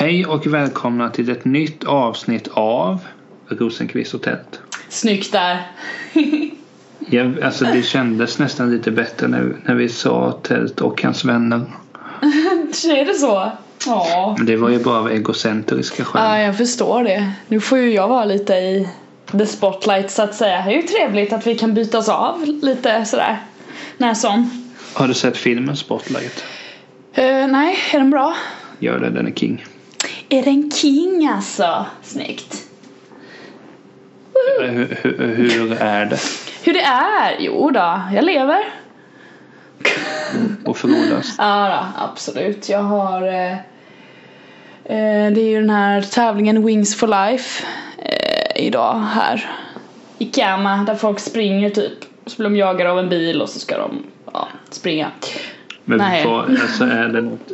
Hej och välkomna till ett nytt avsnitt av Rosenqvist och tält. Snyggt där. Ja, alltså det kändes nästan lite bättre när, när vi sa tält och hans vänner. är det så? Ja. Men det var ju bara av egocentriska skäl. Ja, jag förstår det. Nu får ju jag vara lite i the spotlight så att säga. Det är ju trevligt att vi kan byta oss av lite sådär. När som. Har du sett filmen Spotlight? Eh, nej, är den bra? Gör det, den är king. Är den king alltså? Snyggt. Hur, hur, hur är det Hur det är? Jo då, jag lever. att frodas? Ja då, absolut. Jag har eh, eh, Det är ju den här tävlingen Wings for Life eh, idag här i Kama där folk springer typ. Så blir de jagade av en bil och så ska de ja, springa. Men Nej. vad, alltså är det något,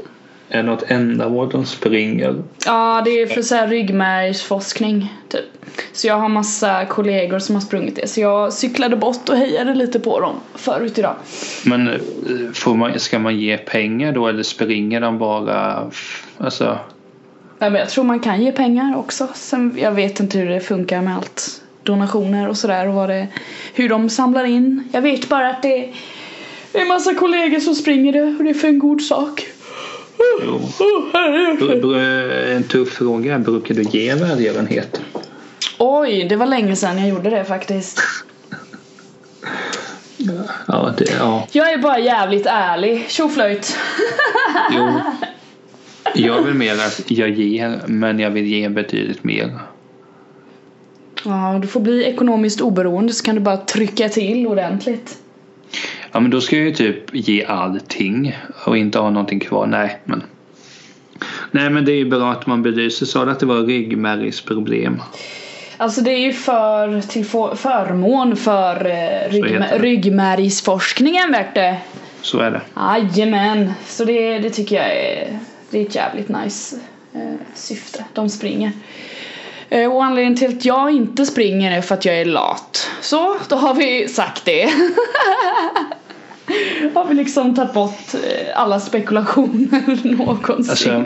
är något ändamål de springer? Ja, det är för så här ryggmärgsforskning typ. Så jag har massa kollegor som har sprungit det. Så jag cyklade bort och hejade lite på dem förut idag. Men eh, får man, ska man ge pengar då eller springer de bara? Alltså, Ja, men jag tror man kan ge pengar också. Sen, jag vet inte hur det funkar med allt. Donationer och sådär och vad det, hur de samlar in. Jag vet bara att det, är massa kollegor som springer det och det är för en god sak. Jo. En tuff fråga. Brukar du ge välgörenhet? Oj, det var länge sedan jag gjorde det faktiskt. Ja, det, ja. Jag är bara jävligt ärlig. Tjoflöjt. Jo. Jag vill mer att jag ger, men jag vill ge betydligt mer. Ja, du får bli ekonomiskt oberoende så kan du bara trycka till ordentligt. Ja, men då ska jag ju typ ge allting och inte ha någonting kvar. Nej, men. Nej, men det är ju bra att man belyser. Sa du att det var ryggmärgsproblem? Alltså det är ju för, till för, förmån för eh, heter ryggmär, det. ryggmärgsforskningen du. Så är det. Jajamän, så det, det tycker jag är, det är ett jävligt nice eh, syfte. De springer. Eh, och anledningen till att jag inte springer är för att jag är lat. Så, då har vi sagt det. har vi liksom tagit bort eh, alla spekulationer någonsin. Alltså,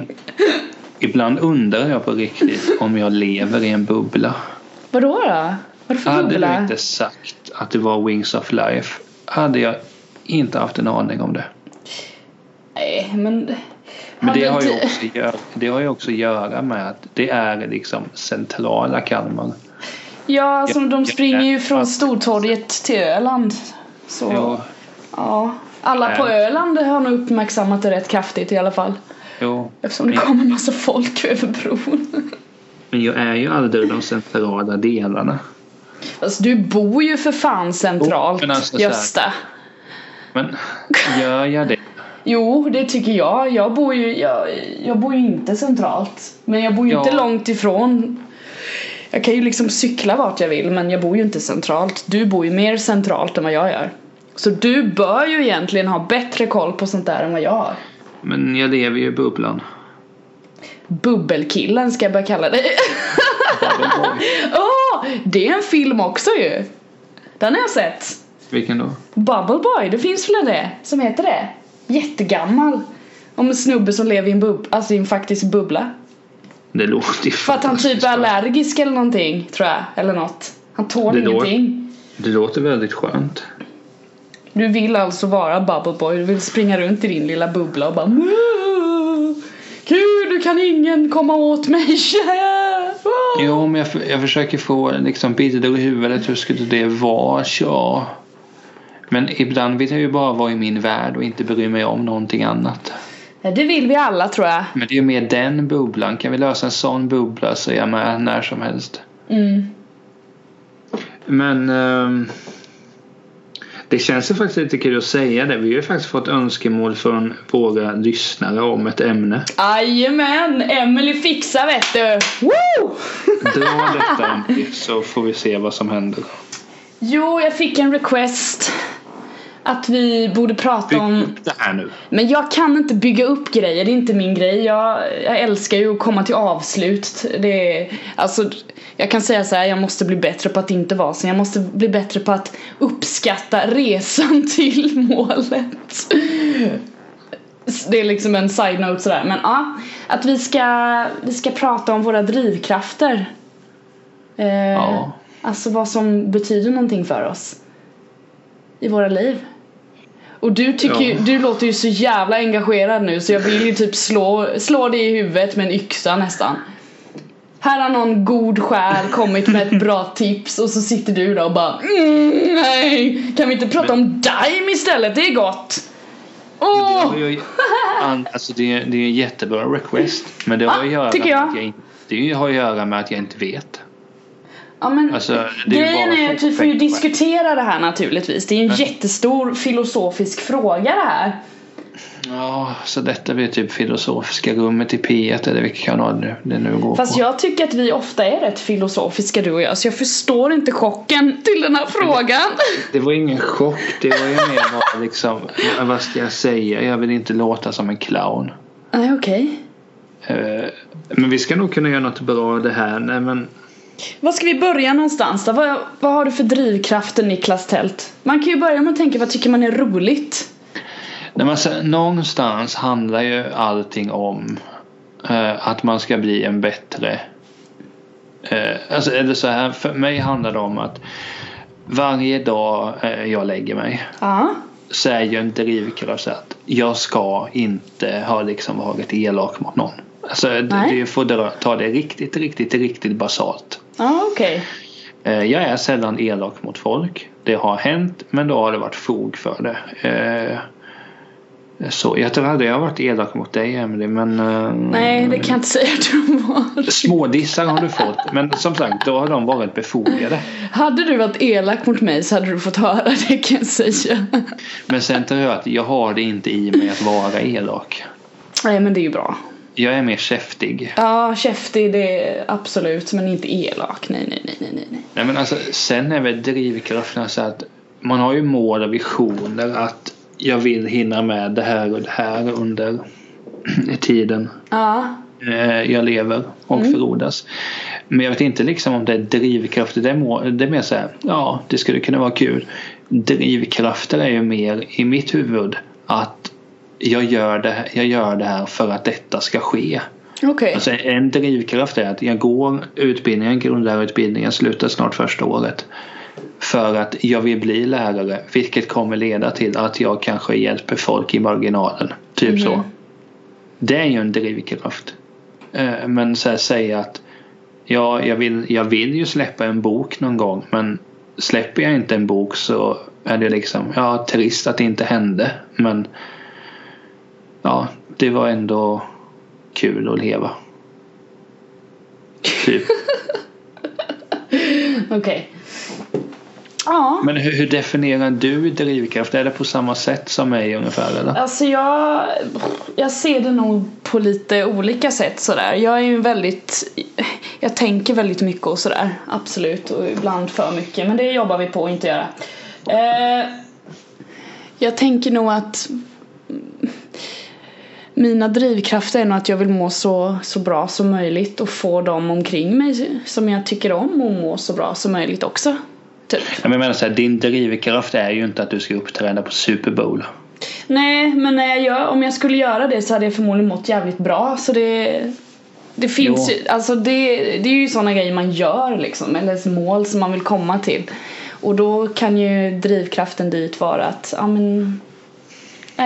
ibland undrar jag på riktigt om jag lever i en bubbla. Vadå då? Vadå för Hade du bubbla? inte sagt att det var Wings of Life hade jag inte haft en aning om det. Nej, men... Men det har, ju också, gör, det har ju också att göra med att det är liksom centrala Kalmar. Ja, alltså Ja, de ja, springer ju ja. från Stortorget till Öland. Så, Jo, ja. Alla på Ja. Öland har nog uppmärksammat det rätt kraftigt i alla fall. jo. Eftersom det Men- kommer en massa folk över bron. Men jag är ju aldrig de centrala delarna. Alltså du bor ju för fan centralt, men alltså Gösta. Men gör jag det? Jo, det tycker jag. Jag bor ju, jag, jag bor ju inte centralt. Men jag bor ju Ja. inte långt ifrån. Jag kan ju liksom cykla vart jag vill men jag bor ju inte centralt. Du bor ju mer centralt än vad jag gör. Så du bör ju egentligen ha bättre koll på sånt där än vad jag har. Men jag lever ju i bubblan. Bubbelkillen ska jag börja kalla dig. Åh! det är en film också ju. Den har jag sett. Vilken då? Bubble Boy, det finns väl det som heter det? Jättegammal. Om en snubbe som lever i en bub, alltså i en faktisk bubbla. Det låter ju För att han typ är allergisk eller någonting, tror jag. Eller något. Han tål Det låter- ingenting. Det låter väldigt skönt. Du vill alltså vara Bubble Boy, du vill springa runt i din lilla bubbla och bara "Moo! Gud, nu kan ingen komma åt mig! Jo, men jag, jag försöker få liksom bilder i huvudet. Hur skulle det vara? Ja. Men ibland vill jag ju bara vara i min värld och inte bry mig om någonting annat. Det vill vi alla tror jag. Men det är ju mer den bubblan. Kan vi lösa en sån bubbla så är jag med när som helst. Mm. Men ehm, det känns ju faktiskt lite kul att säga det. Vi har ju faktiskt fått önskemål från våra lyssnare om ett ämne. Jajamän, Emily fixar vet du! Woo! Dra detta så får vi se vad som händer. Jo, jag fick en request att vi borde prata Bygg om upp det här nu. Men jag kan inte bygga upp grejer, det är inte min grej. Jag, jag älskar ju att komma till avslut. Det är, alltså, jag kan säga så här, jag måste bli bättre på att inte vara så. Jag måste bli bättre på att uppskatta resan till målet. det är liksom en side-note sådär. Men ja, att vi ska, vi ska prata om våra drivkrafter. Eh, Ja. Alltså vad som betyder någonting för oss. I våra liv. Och du tycker ju, du låter ju så jävla engagerad nu så jag vill ju typ slå, slå dig i huvudet med en yxa nästan. Här har någon god själ kommit med ett bra tips och så sitter du där och bara mm, nej, kan vi inte prata om Daim istället? Det är gott! Det, Åh! har ju, alltså det, är- det är en jättebra request. Men det har, Ja, att göra tycker med jag. Att jag, in- det har att göra med att jag inte vet. Ja, men Alltså, det är ju grejen bara är att vi får ju diskutera det här naturligtvis. Det är en Men- jättestor filosofisk fråga det här. Ja, så detta blir typ filosofiska rummet i P1 eller vilken kanal det, det nu går Fast på. jag tycker att vi ofta är rätt filosofiska du och jag så jag förstår inte chocken till den här frågan. Det var ingen chock. Det var ju mer bara liksom, vad ska jag säga? Jag vill inte låta som en clown. Nej okej. Eh, Men vi ska nog kunna göra något bra av det här. Nej, men Var ska vi börja någonstans då? Vad, vad har du för drivkrafter Niklas Tält? Man kan ju börja med att tänka vad tycker man är roligt? Nej, men alltså, någonstans handlar ju allting om eh, att man ska bli en bättre... Eh, alltså, eller så här, för mig handlar det om att varje dag eh, jag lägger mig Ja. så är ju en drivkraft så att jag ska inte ha liksom varit elak mot någon. Alltså Nej. det får ta det riktigt, riktigt, riktigt basalt. Ja okej. Eh, Jag är sällan elak mot folk. Det har hänt men då har det varit fog för det. Eh, Så jag tror aldrig jag har varit elak mot dig Emelie men eh, Nej det kan jag inte säga att du var. Smådissar har du fått men som sagt då har de varit befogade. Hade du varit elak mot mig så hade du fått höra det kan jag säga. Men sen tror jag att jag har det inte i mig att vara elak. Nej men det är ju bra. Jag är mer käftig. Ja käftig det är absolut men inte elak. Nej nej nej nej nej, nej. Men alltså sen är väl drivkraften så att man har ju mål och visioner att jag vill hinna med det här och det här under tiden Ja. eh, jag lever och förrodas. Men jag vet inte liksom om det är drivkrafter. Det är, må, det är mer så här, ja det skulle kunna vara kul. Drivkrafter är ju mer i mitt huvud att jag gör det, jag gör det här för att detta ska ske. Okej. Alltså en drivkraft är att jag går utbildningen, grundlärarutbildningen, slutar snart första året. För att jag vill bli lärare vilket kommer leda till att jag kanske hjälper folk i marginalen. Typ så. Det är ju en drivkraft. Eh, Men så här, säga att ja, jag, vill, jag vill ju släppa en bok någon gång men släpper jag inte en bok så är det liksom ja, trist att det inte hände. Men ja, det var ändå kul att leva. Typ. Okej. Ja. Men hur, hur definierar du drivkraft? Är det på samma sätt som mig ungefär eller? Alltså jag, jag ser det nog på lite olika sätt sådär. Jag är ju väldigt, jag tänker väldigt mycket och sådär. Absolut och ibland för mycket. Men det jobbar vi på att inte göra. Eh, jag tänker nog att mina drivkrafter är nog att jag vill må så, så bra som möjligt och få dem omkring mig som jag tycker om och må så bra som möjligt också. Typ. Jag menar så här, din drivkraft är ju inte att du ska uppträda på Super Bowl. Nej, men när jag gör, om jag skulle göra det så hade jag förmodligen mått jävligt bra så det det finns Jo. ju, alltså det, det är ju sådana grejer man gör liksom, eller mål som man vill komma till. Och då kan ju drivkraften dit vara att, ja men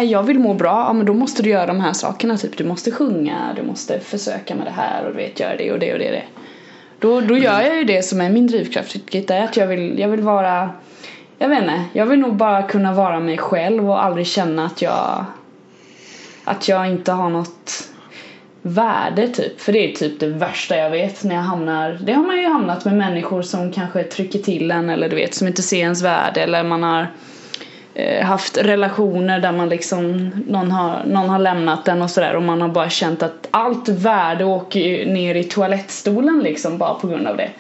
jag vill må bra, ja men då måste du göra de här sakerna typ. Du måste sjunga, du måste försöka med det här och du vet göra det och det och det och det. Då, då gör jag ju det som är min drivkraft, vilket är att jag vill, jag vill vara jag vet inte, jag vill nog bara kunna vara mig själv och aldrig känna att jag att jag inte har något värde typ. För det är typ det värsta jag vet när jag hamnar, det har man ju hamnat med människor som kanske trycker till en eller du vet som inte ser ens värde eller man har haft relationer där man liksom någon har, någon har lämnat den och sådär och man har bara känt att allt värde åker ner i toalettstolen liksom bara på grund av det.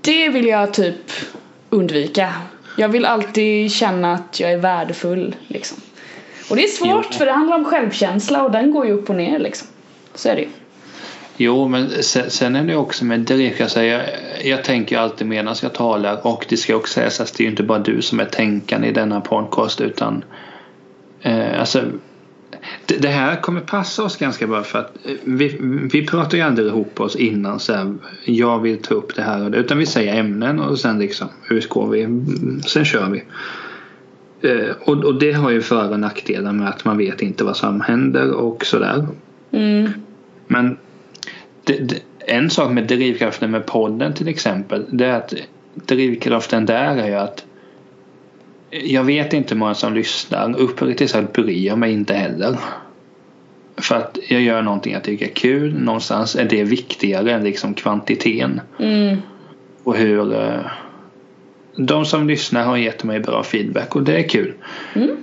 Det vill jag typ undvika. Jag vill alltid känna att jag är värdefull liksom. Och det är svårt Jo. för det handlar om självkänsla och den går ju upp och ner liksom. Så är det ju. Jo, men sen, sen är det också med så Jag, jag tänker alltid medan jag talar och det ska också sägas att det är ju inte bara du som är tänkande i denna podcast utan eh, alltså det, här kommer passa oss ganska bra för att eh, vi, vi pratar ju aldrig ihop oss innan så här, jag vill ta upp det här och det, utan vi säger ämnen och sen liksom utgår vi, sen kör vi. Eh, och, och det har ju för och nackdelar med att man vet inte vad som händer och sådär. Mm. Men en sak med drivkraften med podden till exempel det är att drivkraften där är ju att jag vet inte hur många som lyssnar. Uppriktigt sagt bryr jag mig inte heller. För att jag gör någonting jag tycker är kul. Någonstans är det viktigare än liksom kvantiteten. Mm. Och hur eh, de som lyssnar har gett mig bra feedback och det är kul. Mm.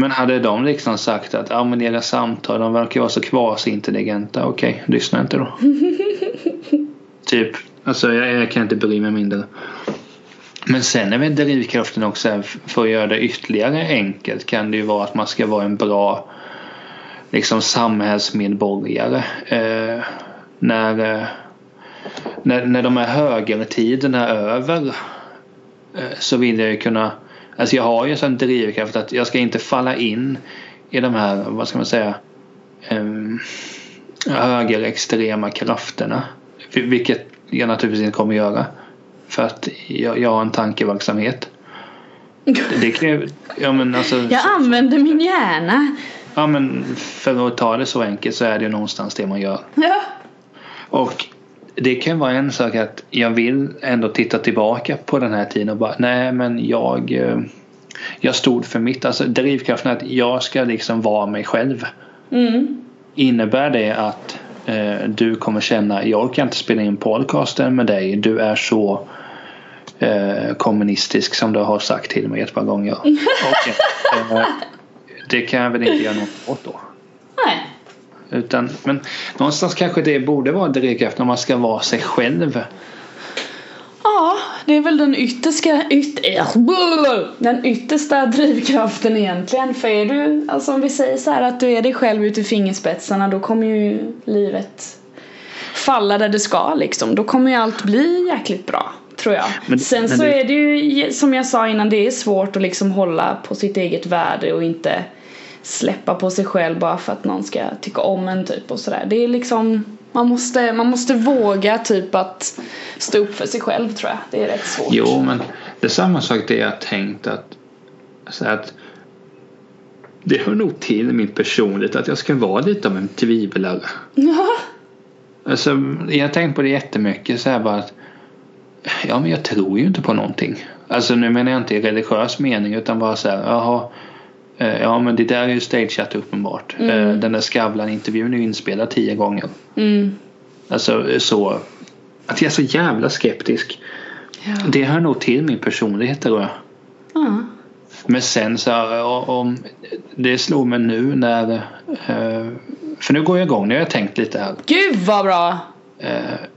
Men hade de liksom sagt att ja, men era samtal de verkar vara så kvasintelligenta. Okej, okay, lyssna inte då. typ. Alltså jag, jag kan inte bry mig mindre. Men sen är väl drivkraften också för att göra det ytterligare enkelt kan det ju vara att man ska vara en bra liksom samhällsmedborgare. Eh, när, eh, när, när de här högertiderna är över eh, så vill jag ju kunna Alltså jag har ju en sån drivkraft att jag ska inte falla in i de här, vad ska man säga, eh, högerextrema krafterna. Vilket jag naturligtvis inte kommer göra. För att jag, jag har en tankeverksamhet. Det kan, ja, men alltså, jag använder min hjärna. Ja men för att ta det så enkelt så är det ju någonstans det man gör. Ja. Och det kan vara en sak att jag vill ändå titta tillbaka på den här tiden och bara nej men jag eh, jag stod för mitt. Alltså drivkraften att jag ska liksom vara mig själv. Mm. Innebär det att eh, du kommer känna jag kan inte spela in podcasten med dig. Du är så eh, kommunistisk som du har sagt till mig ett par gånger. okay. eh, det kan jag väl inte göra något åt då. Nej. Utan, men någonstans kanske det borde vara drivkraften om man ska vara sig själv. Ja, det är väl den yttersta, yt, den yttersta drivkraften egentligen. För är du, alltså om vi säger så här att du är dig själv ute i fingerspetsarna då kommer ju livet falla där det ska liksom. Då kommer ju allt bli jäkligt bra. Tror jag. Men, Sen men så det... är det ju som jag sa innan det är svårt att liksom hålla på sitt eget värde och inte släppa på sig själv bara för att någon ska tycka om en typ och sådär. Det är liksom man måste, man måste våga typ att stå upp för sig själv tror jag. Det är rätt svårt. Jo men det är samma sak det jag tänkt att, alltså att det hör nog till min personlighet att jag ska vara lite av en tvivlare. Alltså, jag har tänkt på det jättemycket så här bara att ja men jag tror ju inte på någonting. Alltså nu menar jag inte i religiös mening utan bara så här jaha ja men det där är ju stageat uppenbart. Mm. Eh, den där Skavlan-intervjun är ju inspelad tio gånger. Mm. Alltså så att jag är så jävla skeptisk. Ja. Det hör nog till min personlighet tror jag. Mm. Men sen så om det slog mig nu när eh, för nu går jag igång, nu har jag tänkt lite här. Gud vad bra!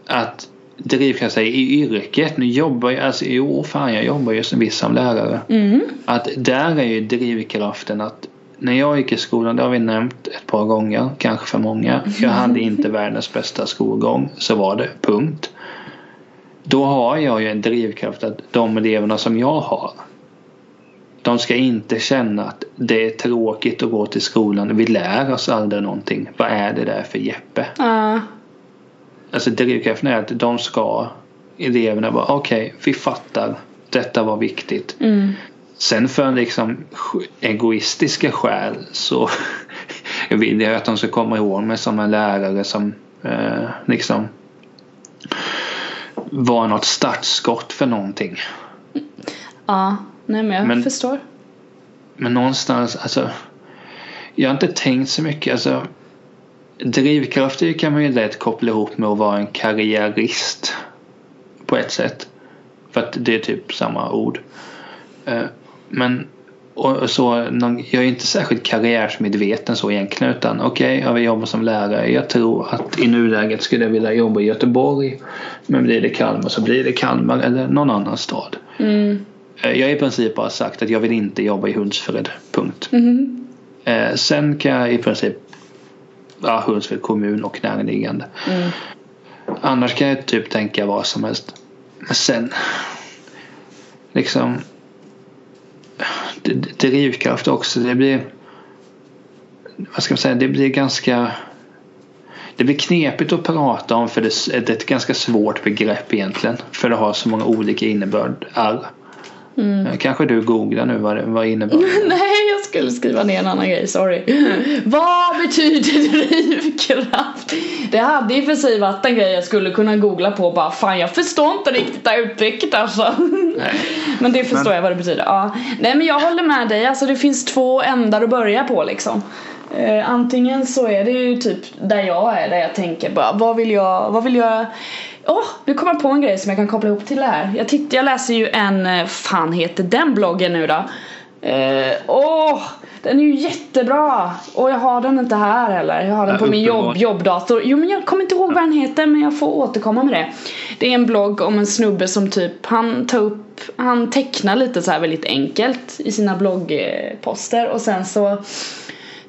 Att drivkraft i yrket. Nu jobbar jag, alltså jo fan jag jobbar ju som viss som lärare. Mm. Att där är ju drivkraften att när jag gick i skolan, det har vi nämnt ett par gånger, kanske för många. Jag hade inte världens bästa skolgång, så var det, punkt. Då har jag ju en drivkraft att de eleverna som jag har de ska inte känna att det är tråkigt att gå till skolan. Vi lär oss aldrig någonting. Vad är det där för Jeppe? Uh. Alltså drivkraften är att de ska eleverna bara okej, okay, vi fattar. Detta var viktigt. Mm. Sen för en liksom egoistiska skäl så vill jag att de ska komma ihåg mig som en lärare som eh, liksom var något startskott för någonting. Ja, nej men jag men, förstår. Men någonstans, alltså jag har inte tänkt så mycket. Alltså, drivkrafter kan man ju lätt koppla ihop med att vara en karriärist på ett sätt. För att det är typ samma ord. Eh, men och så, jag är inte särskilt karriärsmedveten så egentligen utan okej, okay, jag vill jobba som lärare. Jag tror att i nuläget skulle jag vilja jobba i Göteborg. Men blir det Kalmar så blir det Kalmar eller någon annan stad. Mm. Jag har i princip bara sagt att jag vill inte jobba i Hultsfred. Punkt. Mm. Sen kan jag i princip ja, Hultsfred kommun och närliggande. Mm. Annars kan jag typ tänka vad som helst. Men sen liksom drivkraft också. Det blir vad ska man säga, det blir ganska det blir knepigt att prata om för det är ett ganska svårt begrepp egentligen. För det har så många olika innebörder. Mm. Kanske du googlar nu vad, vad innebär Nej, jag skulle skriva ner en annan grej, sorry. vad betyder drivkraft? Det hade i och för sig varit en grej jag skulle kunna googla på bara fan jag förstår inte riktigt det här uttrycket alltså. Nej. men det förstår men... jag vad det betyder. Ja. Nej men jag håller med dig, alltså det finns två ändar att börja på liksom. Eh, antingen så är det ju typ där jag är, där jag tänker bara vad vill jag, vad vill jag Åh, oh, nu kommer jag på en grej som jag kan koppla ihop till det här. Jag, titt, jag läser ju en, eh, fan heter den bloggen nu då? Eh, åh, eh, oh, den är ju jättebra! Och jag har den inte här heller. Jag har den på min jobb, jobbdator. Jo men jag kommer inte ihåg vad den heter men jag får återkomma med det. Det är en blogg om en snubbe som typ, han tar upp, han tecknar lite så här väldigt enkelt i sina bloggposter och sen så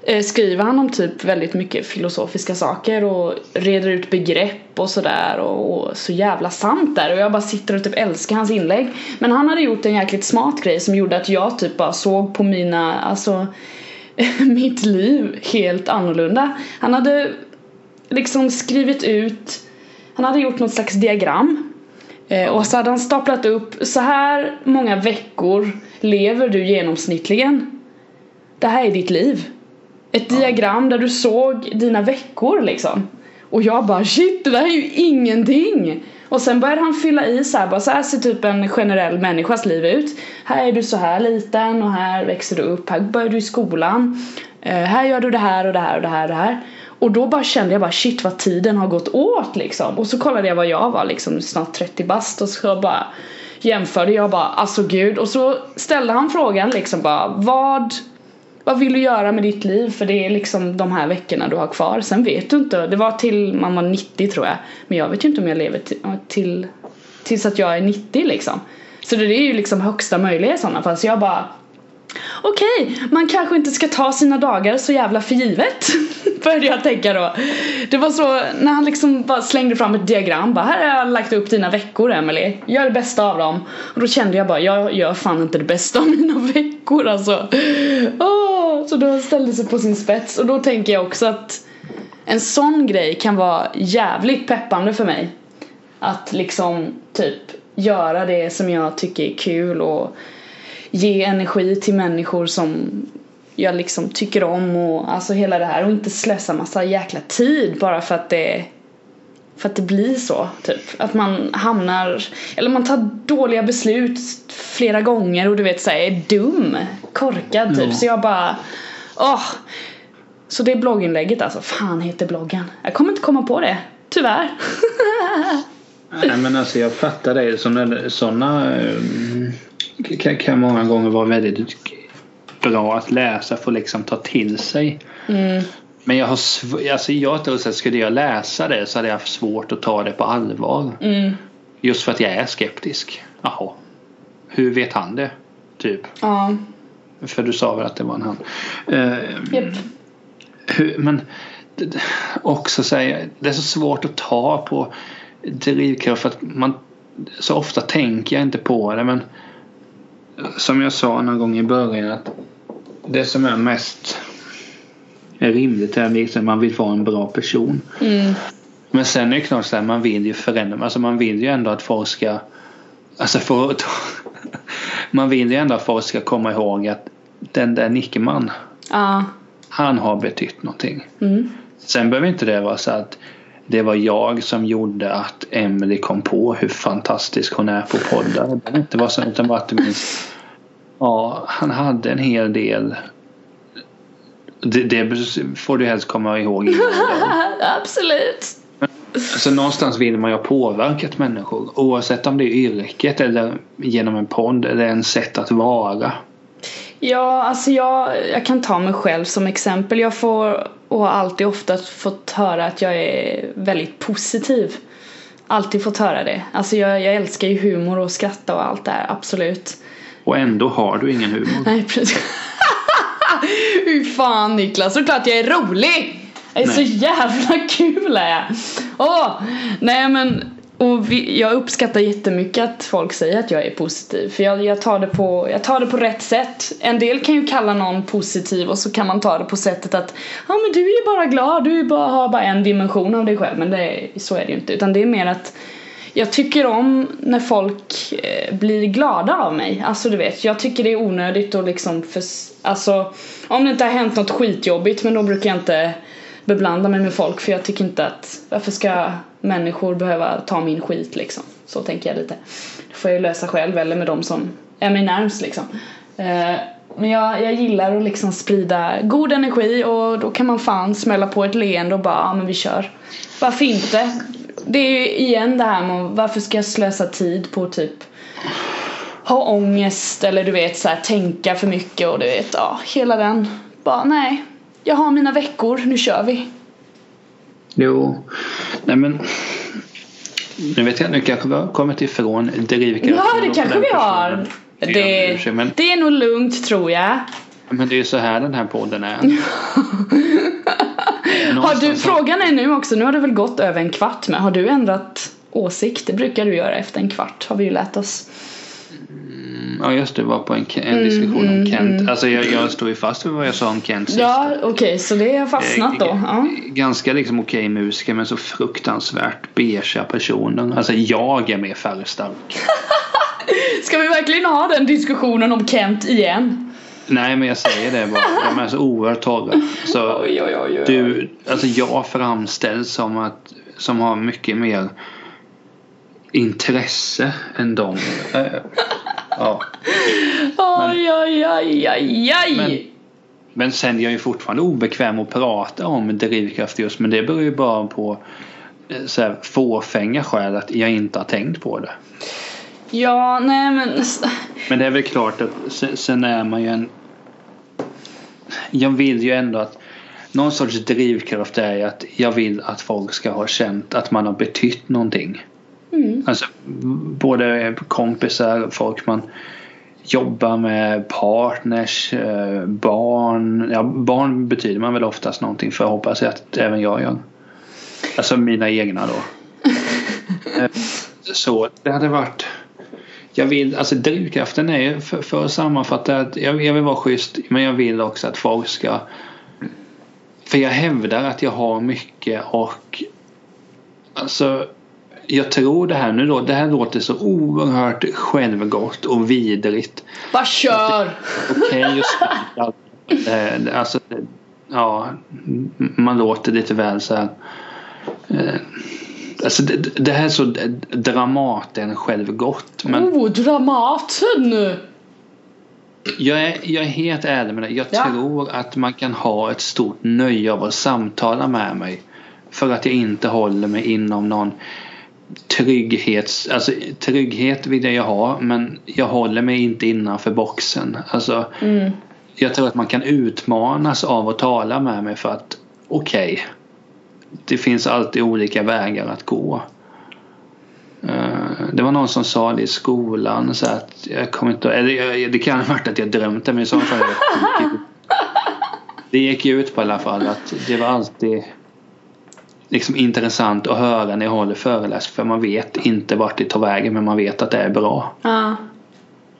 Eh, skriver han om typ väldigt mycket filosofiska saker och reder ut begrepp och sådär och, och, så jävla sant där och jag bara sitter och typ älskar hans inlägg. Men han hade gjort en jäkligt smart grej som gjorde att jag typ bara såg på mina, alltså mitt liv helt annorlunda. Han hade liksom skrivit ut, han hade gjort något slags diagram eh, och så hade han staplat upp så här många veckor lever du genomsnittligen. Det här är ditt liv. Ett ja. diagram där du såg dina veckor liksom. Och jag bara shit det där är ju ingenting! Och sen började han fylla i så här, bara så här ser typ en generell människas liv ut. Här är du så här liten och här växer du upp, här börjar du i skolan. Uh, här gör du det här och det här och det här och det här. Och då bara kände jag bara shit vad tiden har gått åt liksom. Och så kollade jag vad jag var liksom snart 30 bast och så bara jämförde jag bara alltså gud. Och så ställde han frågan liksom bara vad vad vill du göra med ditt liv? För det är liksom de här veckorna du har kvar. Sen vet du inte. Det var till man var 90 tror jag. Men jag vet ju inte om jag lever till, till tills att jag är 90 liksom. Så det är ju liksom högsta möjliga i sådana fall. Så jag bara Okej, okay, man kanske inte ska ta sina dagar så jävla för givet. Började jag tänka då. Det var så när han liksom bara slängde fram ett diagram. Bara, här har jag lagt upp dina veckor Emily. Gör det bästa av dem. Och då kände jag bara, jag gör fan inte det bästa av mina veckor alltså. Oh, så då ställde sig på sin spets. Och då tänker jag också att en sån grej kan vara jävligt peppande för mig. Att liksom typ göra det som jag tycker är kul och ge energi till människor som jag liksom tycker om och alltså hela det här och inte slösa massa jäkla tid bara för att det för att det blir så, typ. Att man hamnar, eller man tar dåliga beslut flera gånger och du vet såhär är dum, korkad typ. Mm. Så jag bara, åh. Så det är blogginlägget alltså, fan heter bloggen? Jag kommer inte komma på det, tyvärr. Nej men alltså jag fattar det, sådana, sådana kan, kan många gånger vara väldigt bra att läsa för att liksom ta till sig. Mm. Men jag har alltså jag tror att skulle jag läsa det så hade jag haft svårt att ta det på allvar. Mm. Just för att jag är skeptisk. Jaha. Hur vet han det? Typ. Ja. För du sa väl att det var en han. Uh, yep. hur, men också säga, det är så svårt att ta på drivkraft för att man så ofta tänker jag inte på det men som jag sa någon gång i början att det som är mest är rimligt är liksom att man vill vara en bra person. Mm. Men sen är det klart att man vill ju förändra. Alltså man vill ju ändå att folk ska Alltså för Man vill ju ändå att folk ska komma ihåg att den där Nickeman ja. Han har betytt någonting. Mm. Sen behöver inte det vara så att det var jag som gjorde att Emily kom på hur fantastisk hon är på poddar. Det var så utan bara att minns, ja, han hade en hel del det, det får du helst komma ihåg Absolut. Så någonstans vill man ju ha påverkat människor oavsett om det är yrket eller genom en podd eller en sätt att vara. Ja, alltså jag, jag kan ta mig själv som exempel. Jag får och har alltid ofta fått höra att jag är väldigt positiv. Alltid fått höra det. Alltså jag, jag älskar ju humor och skratta och allt det här, absolut. Och ändå har du ingen humor. Nej, precis. Hur fan Niklas, såklart jag är rolig! Jag är Nej. så jävla kul är jag! Åh! Nej men, och vi, jag uppskattar jättemycket att folk säger att jag är positiv för jag, jag, tar det på, jag tar det på rätt sätt. En del kan ju kalla någon positiv och så kan man ta det på sättet att ja men du är ju bara glad, du är bara, har bara en dimension av dig själv men det, så är det ju inte utan det är mer att jag tycker om när folk eh, blir glada av mig. Alltså du vet, jag tycker det är onödigt att liksom för, Alltså om det inte har hänt något skitjobbigt men då brukar jag inte beblanda mig med folk för jag tycker inte att varför ska människor behöva ta min skit liksom. Så tänker jag lite. Det får jag ju lösa själv eller med de som är mig närmst liksom. Eh, men jag, jag gillar att liksom sprida god energi och då kan man fan smälla på ett leende och bara ja men vi kör. Varför inte? Det är ju igen det här med varför ska jag slösa tid på typ ha ångest eller du vet så här, tänka för mycket och du vet ja hela den. Bara nej. Jag har mina veckor, nu kör vi. Jo, nej men nu vet jag nu kanske vi har kommit ifrån drivkraften. Ja, det kanske vi har. Det, men, det är nog lugnt tror jag. men det är ju så här den här podden är. har du, frågan är nu också, nu har det väl gått över en kvart men har du ändrat åsikt? Det brukar du göra efter en kvart har vi ju lärt oss. Ja just det, var på en, en diskussion Mm, om Kent. mm. Alltså jag, jag står ju fast vid vad jag sa om Kent sist. Ja okej okay, så det har fastnat då. Ja. Ganska liksom okej musiker men så fruktansvärt beiga personer. Alltså jag är mer färgstark. Ska vi verkligen ha den diskussionen om Kent igen? Nej men jag säger det bara. De är så oerhört torra. Så oj, oj, oj. du, alltså jag framställs som att som har mycket mer intresse än dem. Ja. Oj, oj, oj, oj, oj. Men, men sen jag är ju fortfarande obekväm att prata om drivkraft just men det beror ju bara på eh, så här, fåfänga skäl att jag inte har tänkt på det. Ja, nej men Men det är väl klart att sen, sen är man ju en Jag vill ju ändå att någon sorts drivkraft är ju att jag vill att folk ska ha känt att man har betytt någonting. Mm. Alltså både kompisar, folk man jobbar med, partners, eh, barn. Ja, barn betyder man väl oftast någonting för hoppas jag att även jag gör. Alltså mina egna då. Eh, Så det hade varit jag vill, alltså drivkraften är ju för, för att sammanfatta att jag, jag vill vara schysst men jag vill också att folk ska för jag hävdar att jag har mycket och alltså jag tror det här nu då, det här låter så oerhört självgott och vidrigt. Bara kör! Okej, just det. Eh, Alltså, ja, man låter lite väl så här. eh, Alltså det, det här är så Dramaten självgott. Men Oh, Dramaten! jag är, jag är helt ärlig med det. Jag Ja. tror att man kan ha ett stort nöje av att samtala med mig. För att jag inte håller mig inom någon trygghets... Alltså trygghet vill jag ha men jag håller mig inte innanför boxen. Alltså Mm. jag tror att man kan utmanas av att tala med mig för att okej, det finns alltid olika vägar att gå. Eh, Det var någon som sa det i skolan så att jag kommer inte eller det kan ha varit att jag drömt det men i så fall det gick ut på i alla fall att det var alltid liksom intressant att höra när jag håller föreläsning för man vet inte vart det tar vägen men man vet att det är bra. Ja.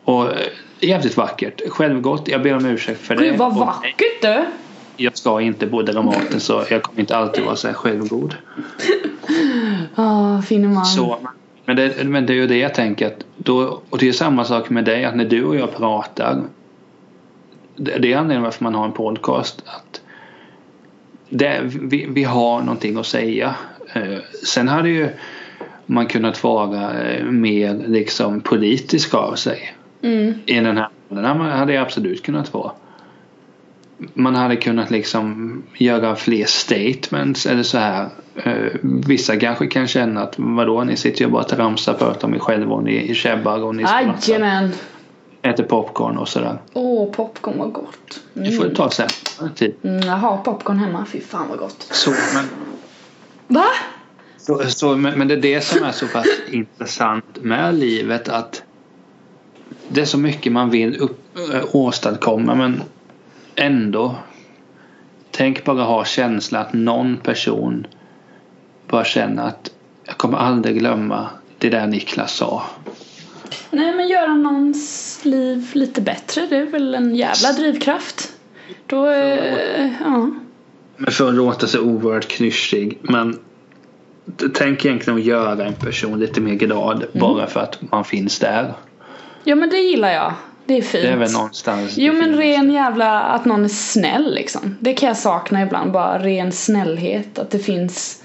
Och eh, jävligt vackert. Självgott. Jag ber om ursäkt för det. Gud vad vackert du! Jag ska inte bo Dramaten så jag kommer inte alltid vara så här självgod. Ja, finne man. Så, men, det, men det är ju det jag tänker att då, och det är samma sak med dig att när du och jag pratar det, är anledningen varför man har en podcast det, vi, vi har någonting att säga. Eh, sen hade ju man kunnat vara eh, mer liksom politisk av sig. Mm. i den här här hade jag absolut kunnat vara. Man hade kunnat liksom göra fler statements eller så här. Eh, Vissa kanske kan känna att vadå ni sitter ju bara och tramsar och pratar om er själva och ni tjabbar och ni skrattar. Äter popcorn och sådär. Åh, popcorn vad gott. Det får Mm. ta sen. Tid. Mm, jag har popcorn hemma, fy fan vad gott. Så, men, Va? så, så, men men det är det som är så pass intressant med livet att det är så mycket man vill upp, äh, åstadkomma men ändå tänk bara ha känslan att någon person bara känner att jag kommer aldrig glömma det där Niklas sa. Nej men göra någons liv lite bättre det är väl en jävla drivkraft. Då, eh, ja. Men för att låta så oerhört klyschig. Men tänk egentligen att göra en person lite mer glad bara för att man finns där. Ja men det gillar jag. Det är fint. Det är väl någonstans Jo men ren jävla att någon är snäll liksom. Det kan jag sakna ibland. Bara ren snällhet. Att det finns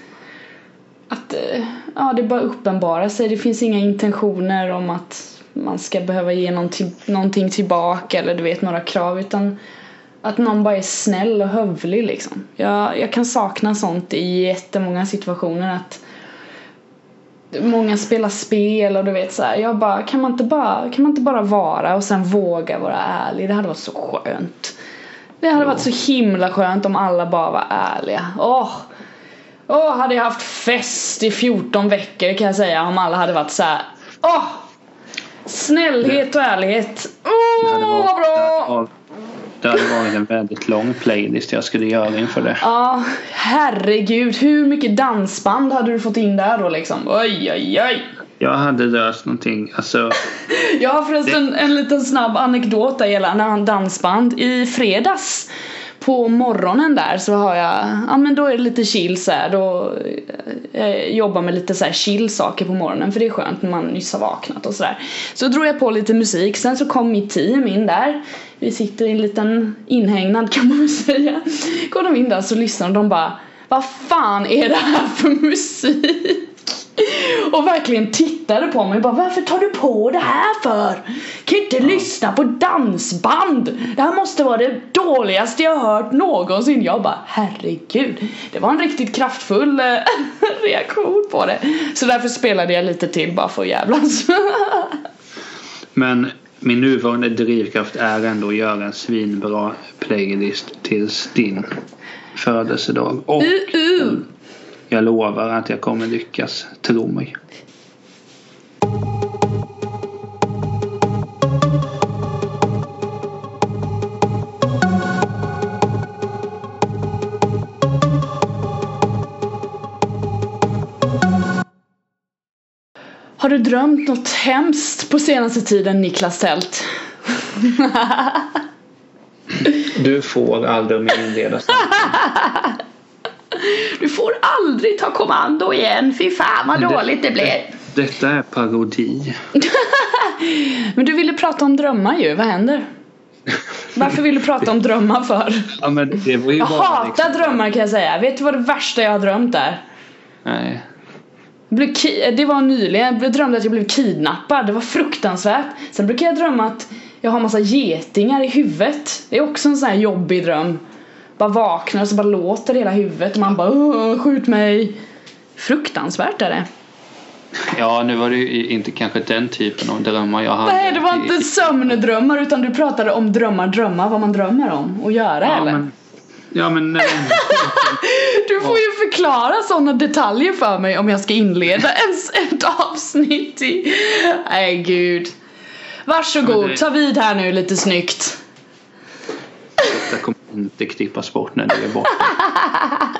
att eh, ja, det bara uppenbarar sig. Det finns inga intentioner om att man ska behöva ge någonting, någonting tillbaka eller du vet några krav utan att någon bara är snäll och hövlig liksom. Jag, jag kan sakna sånt i jättemånga situationer att Många spelar spel och du vet så här, jag bara kan man inte bara kan man inte bara vara och sen våga vara ärlig det hade varit så skönt. Det hade varit så himla skönt om alla bara var ärliga. Åh! Åh, hade jag haft fest i 14 veckor kan jag säga om alla hade varit så här. Åh! Snällhet och ärlighet. Det Åh, varit- vad bra! det hade varit- Det en väldigt lång playlist jag skulle göra inför det. Ja, herregud. Hur mycket dansband hade du fått in där då liksom? Oj, oj, oj. Jag hade löst någonting. Alltså, Jag har förresten en liten snabb anekdot där gällande dansband. I fredags på morgonen där så har jag, ja men då är det lite chill så här. Då eh, jag jobbar med lite så här chill saker på morgonen för det är skönt när man nyss har vaknat och sådär. Så drog jag på lite musik, sen så kom mitt team in där. Vi sitter i en liten inhägnad kan man väl säga. Kom de in där så lyssnar de bara Vad fan är det här för musik? Och verkligen tittade på mig och bara Varför tar du på det här för? Kan ju inte lyssna på dansband! Det här måste vara det dåligaste jag hört någonsin. Jag bara herregud. Det var en riktigt kraftfull eh, reaktion på det. Så därför spelade jag lite till bara för att jävlas. men min nuvarande drivkraft är ändå att göra en svinbra playlist tills din födelsedag. Och uh, uh. jag lovar att jag kommer lyckas. Tro mig. Har du drömt något hemskt på senaste tiden Niklas Tält? Du får aldrig mer inleda. Du får aldrig ta kommando igen, fy fan vad Det- dåligt det blev. Detta är parodi. Men du ville prata om drömmar ju, vad händer? Varför vill du prata om drömmar för? Ja, det Jag hatar liksom- drömmar kan jag säga. Vet du vad det värsta jag har drömt är? Nej. Blev ki- det var nyligen, jag drömde att jag blev kidnappad. Det var fruktansvärt. Sen brukar jag drömma att jag har massa getingar i huvudet. Det är också en sån här jobbig dröm. Bara vaknar och så bara låter hela huvudet och man bara skjut mig. Fruktansvärt är det. Ja, nu var det ju inte kanske den typen av drömmar jag hade. Nej det var inte sömndrömmar utan du pratade om drömmar, drömmar, vad man drömmer om och göra Ja, eller? men, ja, men eh, Du får ju förklara sådana detaljer för mig om jag ska inleda ens ett avsnitt i... Nej gud. Varsågod, Men det- ta vid här nu lite snyggt. detta kommer inte klippas bort när du är borta.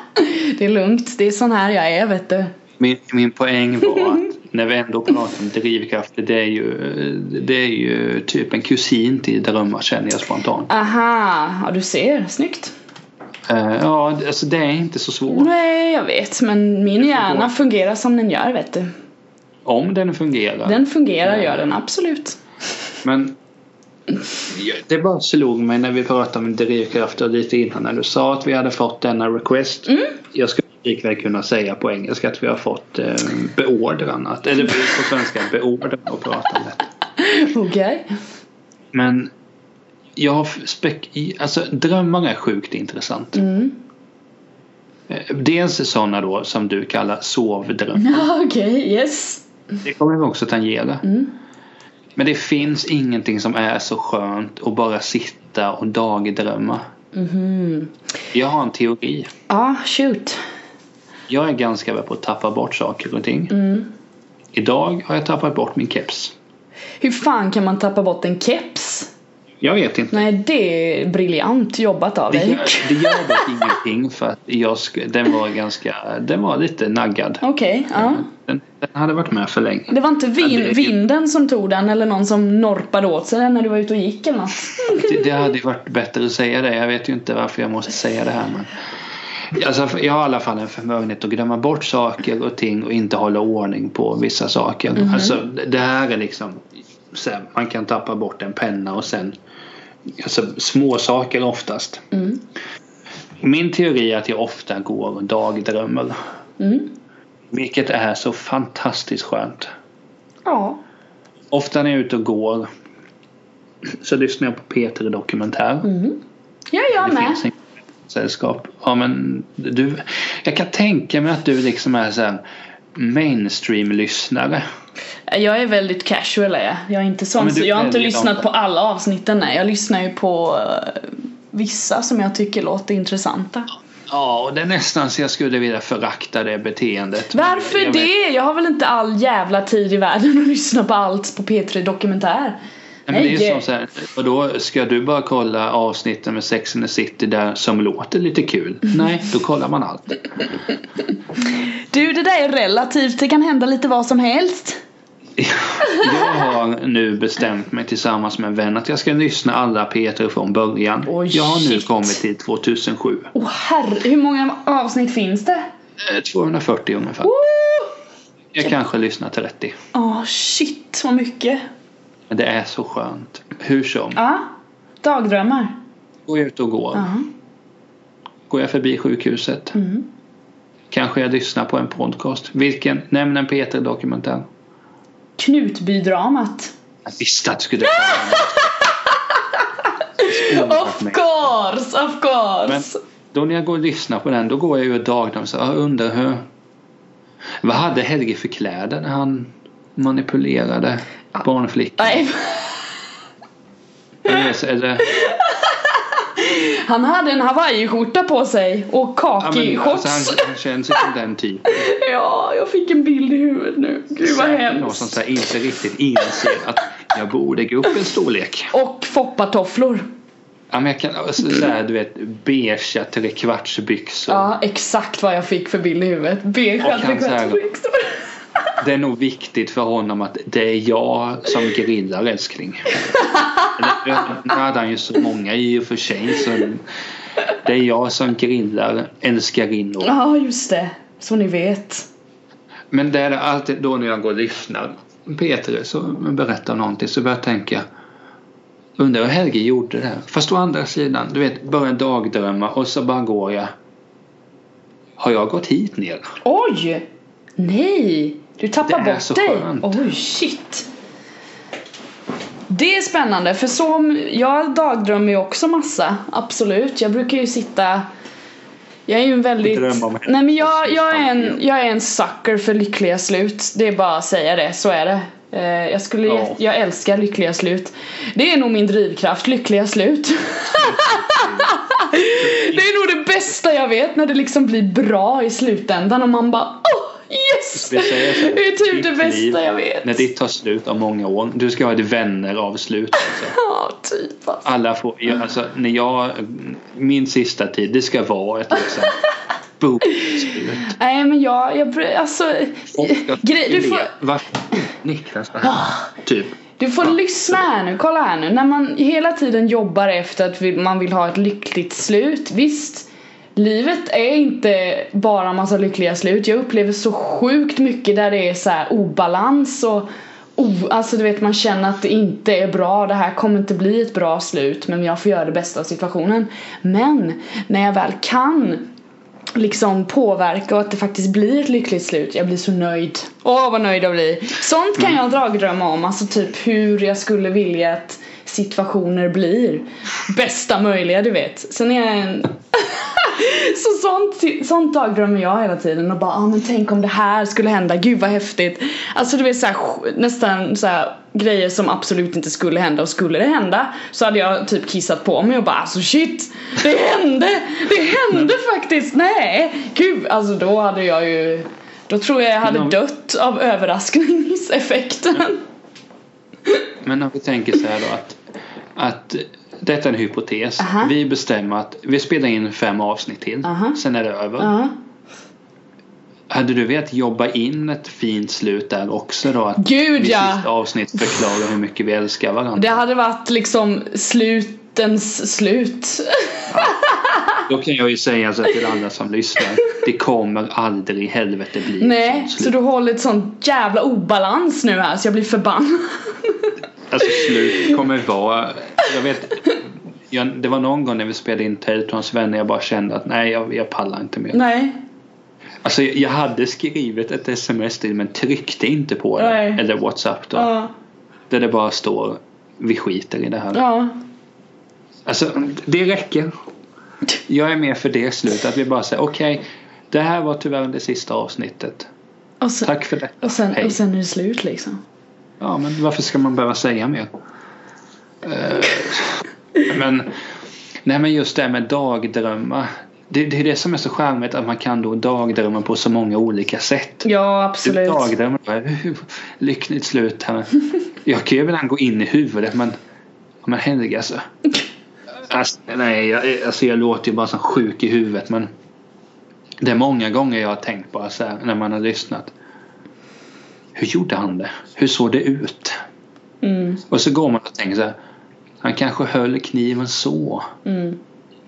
Det är lugnt, det är sån här jag är vet du. Min, min poäng var att när vi ändå pratar om drivkrafter det är ju, det är ju typ en kusin till drömmar känner jag spontant. Aha, ja du ser, snyggt. Eh, ja, alltså det är inte så svårt. Nej jag vet men min hjärna fungerar som den gör vet du. Om den fungerar. Den fungerar gör den absolut. Men ja, det bara slog mig när vi pratade om drivkrafter lite innan när du sa att vi hade fått denna request. Mm. Jag skulle likväl kunna säga på engelska att vi har fått eh, beordran att, eller på svenska beordran att prata om detta. Okej. Men jag har spek- alltså drömmar är sjukt intressant. Mm. Eh, Dels sådana då som du kallar sovdrömmar. Okej, yes. Det kommer vi också tangera. Mm. Men det finns ingenting som är så skönt att bara sitta och dagdrömma. Mhm. Jag har en teori. Ja, shoot. Jag är ganska bra på att tappa bort saker och ting. Mm. Idag har jag tappat bort min keps. Hur fan kan man tappa bort en keps? Jag vet inte. Nej, det är briljant jobbat av Det dig. gör, det gör dock ingenting för att jag den var ganska, den var lite naggad. Okej, ja. Den, den hade varit med för länge. Det var inte vin, det- vinden som tog den eller någon som norpade åt sig den när du var ute och gick eller något? Det, det hade ju varit bättre att säga det. Jag vet ju inte varför jag måste säga det här men Alltså, jag har i alla fall en förmögenhet att glömma bort saker och ting och inte hålla ordning på vissa saker. Alltså, det- här är liksom här, man kan tappa bort en penna och sen alltså, små saker oftast. Mm. Min teori är att jag ofta går och dagdrömmer. Mm. Vilket är så fantastiskt skönt. Ja. Ofta när jag är ute och går så lyssnar jag på Peter Dokumentär. Mm. Ja, jag det med. finns sällskap. Ja, men du, jag kan tänka mig att du liksom är så mainstream-lyssnare. Jag är väldigt casual är jag. Jag är inte sån, Ja, så jag har inte lyssnat dem. på alla avsnitten nej. Jag lyssnar ju på eh, vissa som jag tycker låter intressanta. Ja, och det är nästan så jag skulle vilja förakta det beteendet. Varför Jag vet- det? Jag har väl inte all jävla tid i världen att lyssna på allt på P3 Dokumentär. Nej, men det är ju som så här, och då ska du bara kolla avsnitten med Sex and the City där som låter lite kul? Nej, då kollar man allt. Du, det där är relativt. Det kan hända lite vad som helst. Jag har nu bestämt mig tillsammans med en vän att jag ska lyssna alla Peter från början. Oj, jag har nu kommit till 2007. Åh herre, hur många avsnitt finns det? Eh, 240 ungefär. Woo! Jag kanske lyssnar 30. Åh shit, vad mycket. Men det är så skönt. Hur som. Ja, dagdrömmar. Går jag ut och går. Ja. Går jag förbi sjukhuset. Mm. Kanske jag lyssnar på en podcast. Vilken? Nämn en Peter dokumentär. Knutbydramat. Jag visste att du skulle Of course, of course. Men då när jag går och lyssnar på den då går jag ju och dagdrömmer så jag undrar hur Vad hade Helge för kläder när han manipulerade barnflickan? Nej, Eller han hade en hawaiiskjorta på sig och ja, kaki-shorts. alltså, han, han känns ju som den typen. Ja, jag fick en bild i huvudet nu. Gud vad Någon som hemskt. så här inte riktigt inser att jag borde gå upp en storlek. Och foppatofflor. Ja, men jag kan, alltså, så här, du vet, beiga trekvartsbyxor. Ja, exakt vad jag fick för bild i huvudet. Beige Och han så här- trekvartsbyxor. Det är nog viktigt för honom att det är jag som grillar älskling. Nu hade han ju så många i och för sig så det är jag som grillar älskarinnor. Ja, just det. Så ni vet. Men det är alltid då när jag går och lyssnar Peter så berättar någonting så börjar jag tänka Undrar hur Helge gjorde det här. Fast å andra sidan, du vet, börjar dagdrömma och så bara går jag Har jag gått hit ner? Oj! Nej! Du tappar Det bort dig. Oj, shit. Det är spännande för som jag dagdrömmer ju också massa. Absolut. Jag brukar ju sitta jag är ju en väldigt... Nej men jag, jag, är en, jag är en sucker för lyckliga slut. Det är bara att säga det, så är det. Eh, Jag, skulle, Ja. jag älskar lyckliga slut. Det är nog min drivkraft, lyckliga slut. det är nog det bästa jag vet när det liksom blir bra i slutändan och man bara oh yes! Vi säger så här, Det är typ det ditt liv, bästa jag vet. När ditt tar slut om många år. Du ska ha ett vänner av slut. Alltså. Ja, typ alltså. Alla får, jag, alltså, när jag, min sista tid, det ska vara ett liksom bokslut. Nej men jag, jag alltså grej, du får, Varför? Niklas, typ. du får lyssna här nu, kolla här nu. När man hela tiden jobbar efter att man vill ha ett lyckligt slut, visst Livet är inte bara massa lyckliga slut. Jag upplever så sjukt mycket där det är så här obalans och oh, alltså du vet man känner att det inte är bra. Det här kommer inte bli ett bra slut men jag får göra det bästa av situationen. Men när jag väl kan liksom påverka och att det faktiskt blir ett lyckligt slut. Jag blir så nöjd. Åh vad nöjd jag blir. Sånt kan jag dagdrömma om. Alltså typ hur jag skulle vilja att situationer blir. Bästa möjliga du vet. Sen är jag en så sånt, sånt dagdrömmer jag hela tiden och bara ah, men tänk om det här skulle hända, gud vad häftigt. Alltså du vet så här, nästan så här, grejer som absolut inte skulle hända. Och skulle det hända så hade jag typ kissat på mig och bara alltså shit, det hände, det hände faktiskt, nej, gud! Alltså då hade jag ju då tror jag jag hade om- dött av överraskningseffekten. Men om vi tänker så här då att att detta är en hypotes. Aha. Vi bestämmer att vi spelar in fem avsnitt till. Aha. Sen är det över. Ja. Hade du velat jobba in ett fint slut där också då? Att Gud ja! sista avsnitt förklarar hur mycket vi älskar varandra. Det hade varit liksom slutens slut. Då kan jag ju säga så till alla som lyssnar. Det kommer aldrig i helvete bli Nej, så du håller ett sånt jävla obalans nu här så jag blir förbannad. Alltså slut kommer vara... Jag vet... Jag, det var någon gång när vi spelade in Teltons vänner jag bara kände att nej jag, jag pallar inte mer. Nej. Alltså jag, hade skrivit ett sms till men tryckte inte på det. Nej. Eller Whatsapp då. Ja. Där det bara står vi skiter i det här. Ja. Alltså det räcker. Jag är med för det slutet. Att vi bara säger okej. det här var tyvärr det sista avsnittet. Sen, Tack för det. och sen, Hej. och sen är det slut liksom. Ja men varför ska man behöva säga mer? Eh, men Nej men just det här med dagdrömmar. Det, det är det som är så charmigt att man kan då dagdrömma på så många olika sätt. Ja, Du absolut. dagdrömmer "Uh, lyckligt slut här. Jag kan ju ibland gå in i huvudet men men herregud alltså. alltså nej, jag, alltså jag låter ju bara som sjuk i huvudet men det är många gånger jag har tänkt bara så här när man har lyssnat. Hur gjorde han det? Hur såg det ut? Mm, Och så går man och tänker så här. Han kanske höll kniven så. mm.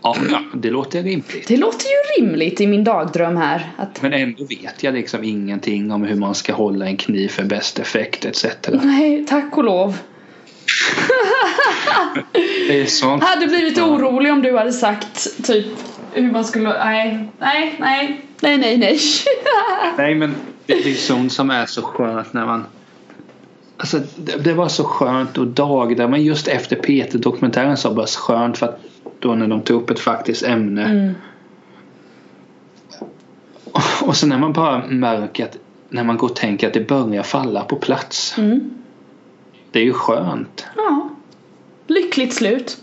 Ja, det låter rimligt. Det låter ju rimligt i min dagdröm här. Att, Men ändå vet jag liksom ingenting om hur man ska hålla en kniv för bäst effekt etc. nej, tack och lov. Det är sånt. Hade blivit orolig om du hade sagt typ hur man skulle, nej, nej, nej, nej, nej, nej. Nej men det, är sånt som är så skönt när man Alltså det, det var så skönt och dag där men just efter Peter-dokumentären så var det så skönt för att då när de tog upp ett faktiskt ämne Mm. och så när man bara märker att när man går och tänker att det börjar falla på plats. Mm. Det är ju skönt. Ja. Lyckligt slut.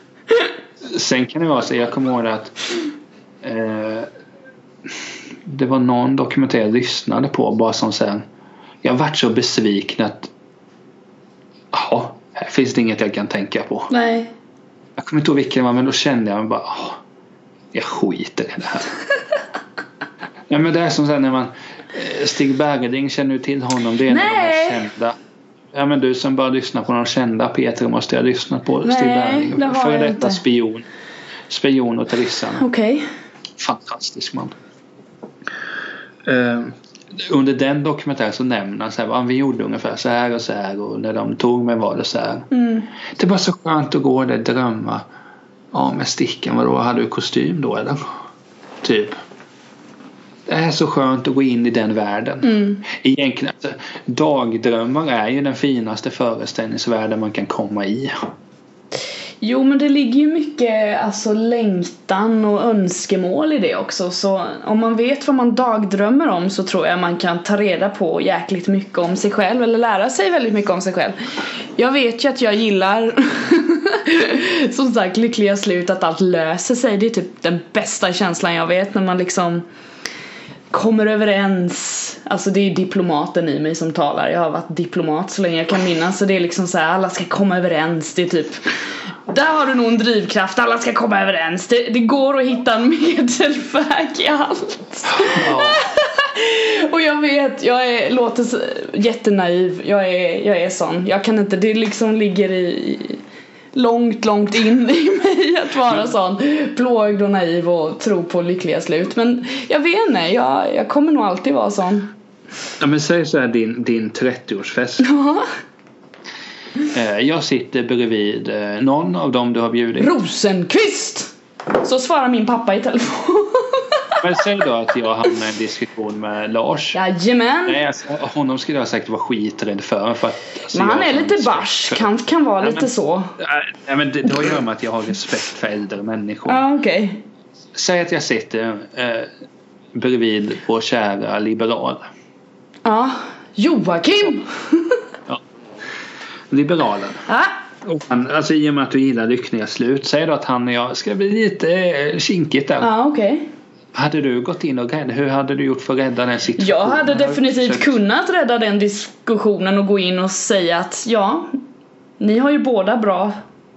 Sen kan det vara så, jag kommer ihåg att eh, det var någon dokumentär jag lyssnade på bara som sen jag vart så besviken att jaha, här finns det inget jag kan tänka på. Nej. Jag kommer inte ihåg vilken det var men då kände jag bara "Åh, jag skiter i det här. ja, men det är som sen när man eh, Stig Bergeding känner du till honom? Det är en av de Nej. kända. Ja men du som bara lyssnar på de kända Peter måste jag lyssna på Nej, Stig Bergeding. Före detta inte. spion. Spion åt ryssarna. Okej. Fantastisk man. Eh, under den dokumentären så nämner han så här, "Ja, vi gjorde ungefär så här och så här och när de tog mig var det så här. Mm. Det var så skönt att gå där och drömma. Ja med sticken, vadå, hade du kostym då eller? Typ. Det är så skönt att gå in i den världen. Mm. Egentligen, alltså, dagdrömmar är ju den finaste föreställningsvärlden man kan komma i. Jo men det ligger ju mycket alltså längtan och önskemål i det också så om man vet vad man dagdrömmer om så tror jag man kan ta reda på jäkligt mycket om sig själv eller lära sig väldigt mycket om sig själv. Jag vet ju att jag gillar som sagt lyckliga slut att allt löser sig. Det är typ den bästa känslan jag vet när man liksom kommer överens. Alltså det är diplomaten i mig som talar. Jag har varit diplomat så länge jag kan minnas. Så det är liksom så här, alla ska komma överens. Det är typ där har du nog en drivkraft, alla ska komma överens. Det, det går att hitta en medelväg i allt. Och jag vet, jag är, låter så, jättenaiv. Jag är, jag är sån. Jag kan inte, det liksom ligger i långt, långt in i mig att vara sån blåögd och naiv och tro på lyckliga slut. Men jag vet inte, jag, jag kommer nog alltid vara sån. Ja, men säg så här din, din 30-årsfest. Ja. Eh, jag sitter bredvid eh, någon av dem du har bjudit. Rosenqvist! Så svarar min pappa i telefon. Men säg då att jag hamnar i en diskussion med Lars. Jajamän! Nej, alltså, honom skulle jag säkert vara skiträdd för. för att, alltså, Men han är lite barsk, för- kan, vara Ja, lite men- så. Nej, men det, det har att göra med att jag har respekt för äldre människor. Ja, okej. Säg att jag sitter eh, bredvid vår kära liberal. Ja. Joakim! Liberalen. Ja. Och han, alltså i och med att du gillar lyckliga slut. Säg då att han och jag ska bli lite eh, kinkigt där. Ja, okej. Hade du gått in och räddat? Hur hade du gjort för att rädda den situationen? Jag hade definitivt försökt- kunnat rädda den diskussionen och gå in och säga att ja, ni har ju båda bra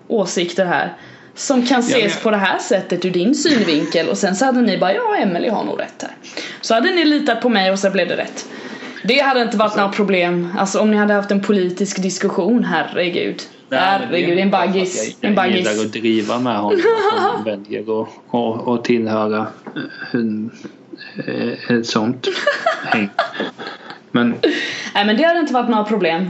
åsikter här som kan ses men- på det här sättet ur din synvinkel och sen så hade ni bara ja Emelie har nog rätt här. Så hade ni litat på mig och så blev det rätt. Det hade inte varit några problem. Alltså om ni hade haft en politisk diskussion, herregud. Herregud, en baggis. Jag, En jag gillar att driva med honom att han väljer att, att, att tillhöra eh, en, eh, ett sånt häng. Men, Nej men det hade inte varit några problem.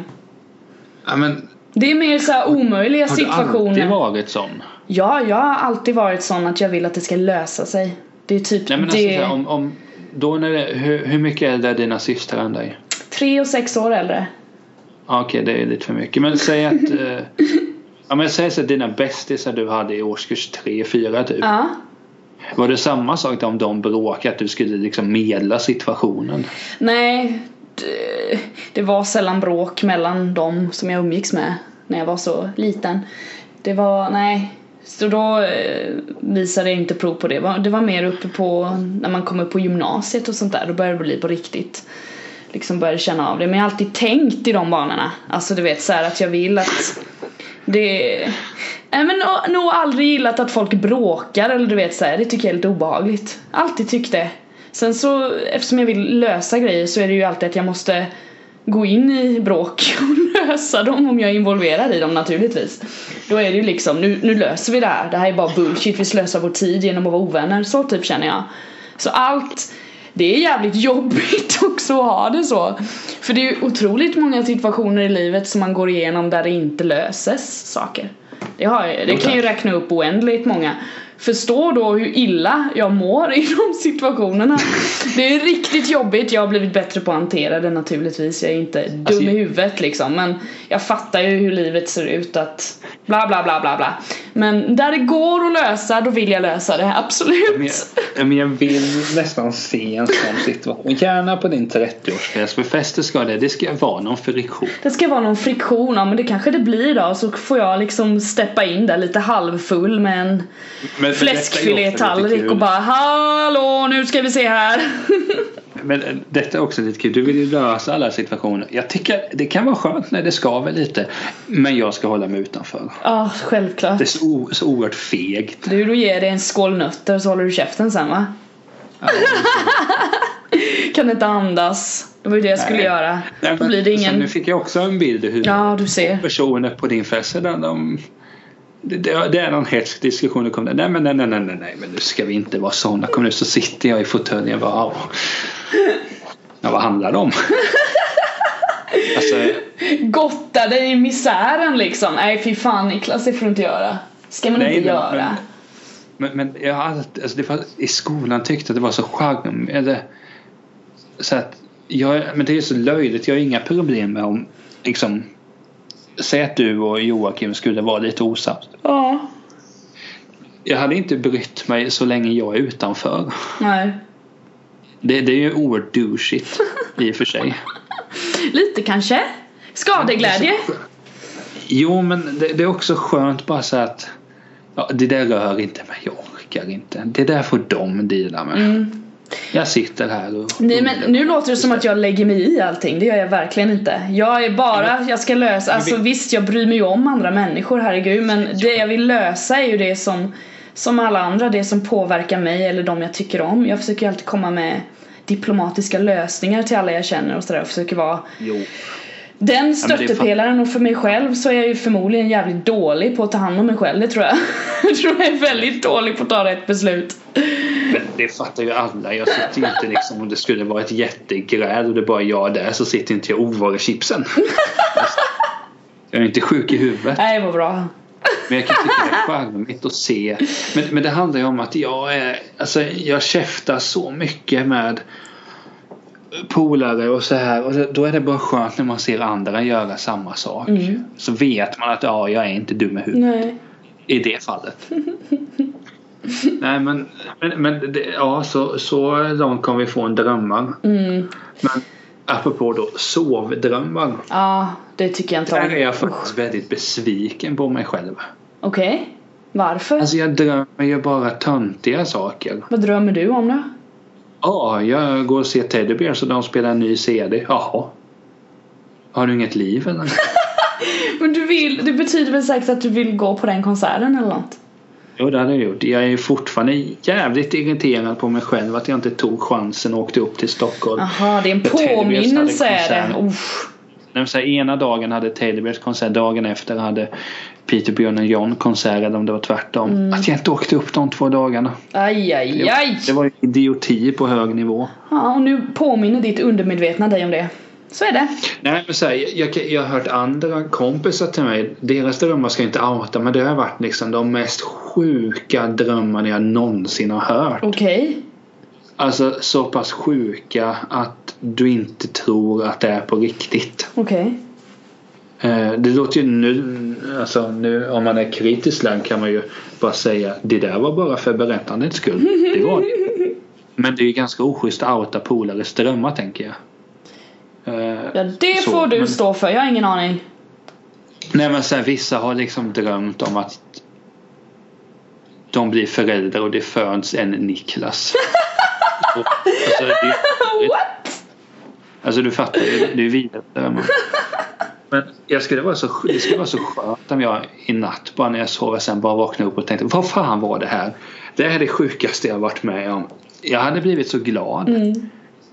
ja, men Det är mer så omöjliga har du alltid situationer. varit sån? Ja, jag har alltid varit sån att jag vill att det ska lösa sig. Det är typ Nej, men alltså, det. så här, om, om, då när det, hur, hur mycket äldre är dina systrar än dig? Tre och sex år äldre. Ja, Okej, det är lite för mycket. Men säg att... eh, ja, men säg så att dina bästisar du hade i årskurs 3, 4 typ. Ja. Var det samma sak om de bråkade? Att du skulle liksom medla situationen? Nej, det, det var sällan bråk mellan dem som jag umgicks med när jag var så liten. Det var, nej. Så då eh, visade jag inte prov på det. Det var- mer uppe på, när man kommer på gymnasiet och sånt där. Då började det bli på riktigt. Liksom började känna av det. Men jag har alltid tänkt i de banorna. Alltså du vet så här att jag vill att det... Nej men nog- nog aldrig gillat att folk bråkar eller du vet så här, det tycker jag är lite obehagligt. Alltid tyckt det. Sen så, eftersom jag vill lösa grejer så är det ju alltid att jag måste gå in i bråk och lösa dem om jag är involverad i dem naturligtvis. Då är det ju liksom, nu, nu löser vi det här. Det här är bara bullshit, vi slösar vår tid genom att vara ovänner. Så typ känner jag. Så allt, det är jävligt jobbigt också att ha det så. För det är ju otroligt många situationer i livet som man går igenom där det inte löses saker. Det, har det kan ju räkna upp oändligt många. Förstå då hur illa jag mår i de situationerna. Det är riktigt jobbigt. Jag har blivit bättre på att hantera det naturligtvis. Jag är inte dum Alltså, i huvudet liksom. Men jag fattar ju hur livet ser ut att bla bla bla bla bla. Men där det går att lösa, då vill jag lösa det. Absolut. Men jag, men jag vill nästan se en sån situation. Gärna på din 30-årsfest. För fester ska det, det ska vara någon friktion. Det ska vara någon friktion, ja men det kanske det blir då. Så får jag liksom steppa in där lite halvfull med en Men- fläskfilétallrik och bara Hallå nu ska vi se här. Men eh, detta är också lite kul. Du vill ju lösa alla situationer. Jag tycker det kan vara skönt när det skaver lite. Men jag ska hålla mig utanför. Ja, självklart. Det är så, så oerhört fegt. Du, då ger dig en skål nötter så håller du käften sen va? Ja, Kan inte andas. Det var ju det jag skulle Nej. göra. Nej, Då blir det ingen... Nu fick jag också en bild huvudet. Ja, du ser. Personer på din fest. De, det, det är någon hetsk diskussion. Det kommer, nej, men nej, nej, nej, nej, men nu ska vi inte vara sådana. Kom nu så sitter jag i fåtöljen. Bara, ja. vad handlar det om? alltså, Gotta dig i misären liksom. Nej fy fan Niklas, det får du inte göra. Ska man Nej, inte men- göra. Men, men jag har alltid, alltså det var, i skolan tyckte att det var så charmigt. Så att jag, men det är så löjligt. Jag har inga problem med om liksom Säg att du och Joakim skulle vara lite osams. Ja. Jag hade inte brytt mig så länge jag är utanför. Nej. Det, det är ju oerhört douchigt i och för sig. Lite kanske. Skadeglädje. Jo men det, det är också skönt bara så att ja, det där rör inte mig. Jag orkar inte. Det där får de deala med. Mm. Jag sitter här och... Nej men nu låter det som att jag lägger mig i allting, det gör jag verkligen inte. Jag är bara, jag ska lösa, alltså visst jag bryr mig ju om andra människor herregud men det jag vill lösa är ju det som som alla andra, det som påverkar mig eller de jag tycker om. Jag försöker ju alltid komma med diplomatiska lösningar till alla jag känner och sådär och försöker vara Jo. Den stöttepelaren och för mig själv så är jag ju förmodligen jävligt dålig på att ta hand om mig själv, det tror jag. Jag tror jag är väldigt dålig på att ta rätt beslut. Men det fattar ju alla. Jag sitter ju inte liksom om det skulle vara ett jättegräl och det är bara jag där så sitter inte jag och ovarar chipsen. Jag är inte sjuk i huvudet. Nej, vad bra. Men jag kan tycka det är charmigt att se. Men, men det handlar ju om att jag är, alltså jag käftar så mycket med polare och så här och då är det bara skönt när man ser andra göra samma sak. Mm. Så vet man att ja, jag är inte dum i huvudet Nej. i det fallet. Nej men, men, men det, ja så, så långt kommer vi få en drömmar. Mm. Men apropå då sovdrömmar. Ja, det tycker jag inte Där om. är jag faktiskt väldigt besviken på mig själv. Okej. Varför? Alltså jag drömmer ju bara töntiga saker. Vad drömmer du om då? Ja, jag går och ser Teddy Bears och de spelar en ny CD. Jaha. Har du inget liv eller? Men du vill, det betyder väl säkert att du vill gå på den konserten eller något? Jo, det hade jag gjort. Jag är fortfarande jävligt irriterad på mig själv att jag inte tog chansen och åkte upp till Stockholm. Jaha, det är en påminnelse är det. När vi säger ena dagen hade Teddy Bears konsert, dagen efter hade Peter, Björn och John konsert eller om det var tvärtom. Mm. Att jag inte åkte upp de två dagarna. Aj, aj, aj. Det var idioti på hög nivå. Ja, och nu påminner ditt undermedvetna dig om det. Så är det. Nej men så här, jag, jag, jag har hört andra kompisar till mig, deras drömmar ska jag inte outa men det har varit liksom de mest sjuka drömmarna jag någonsin har hört. Okej. Alltså så pass sjuka att du inte tror att det är på riktigt. Okej. Eh, Det låter ju nu, alltså nu om man är kritisk lagd kan man ju bara säga det där var bara för berättandets skull. Det var det. Men det är ju ganska oschysst att outa polares drömmar tänker jag. Eh, Ja, det så, får du men- stå för. Jag har ingen aning. Nej men här, vissa har liksom drömt om att de blir föräldrar och det föds en Niklas. Och, alltså, det, What? alltså du fattar ju, det är vidare drömmar. Men jag skulle vara så, det skulle vara så skönt om jag i natt bara när jag sov sen bara vaknade upp och tänkte vad fan var det här? Det här är det sjukaste jag varit med om. Jag hade blivit så glad. Mm.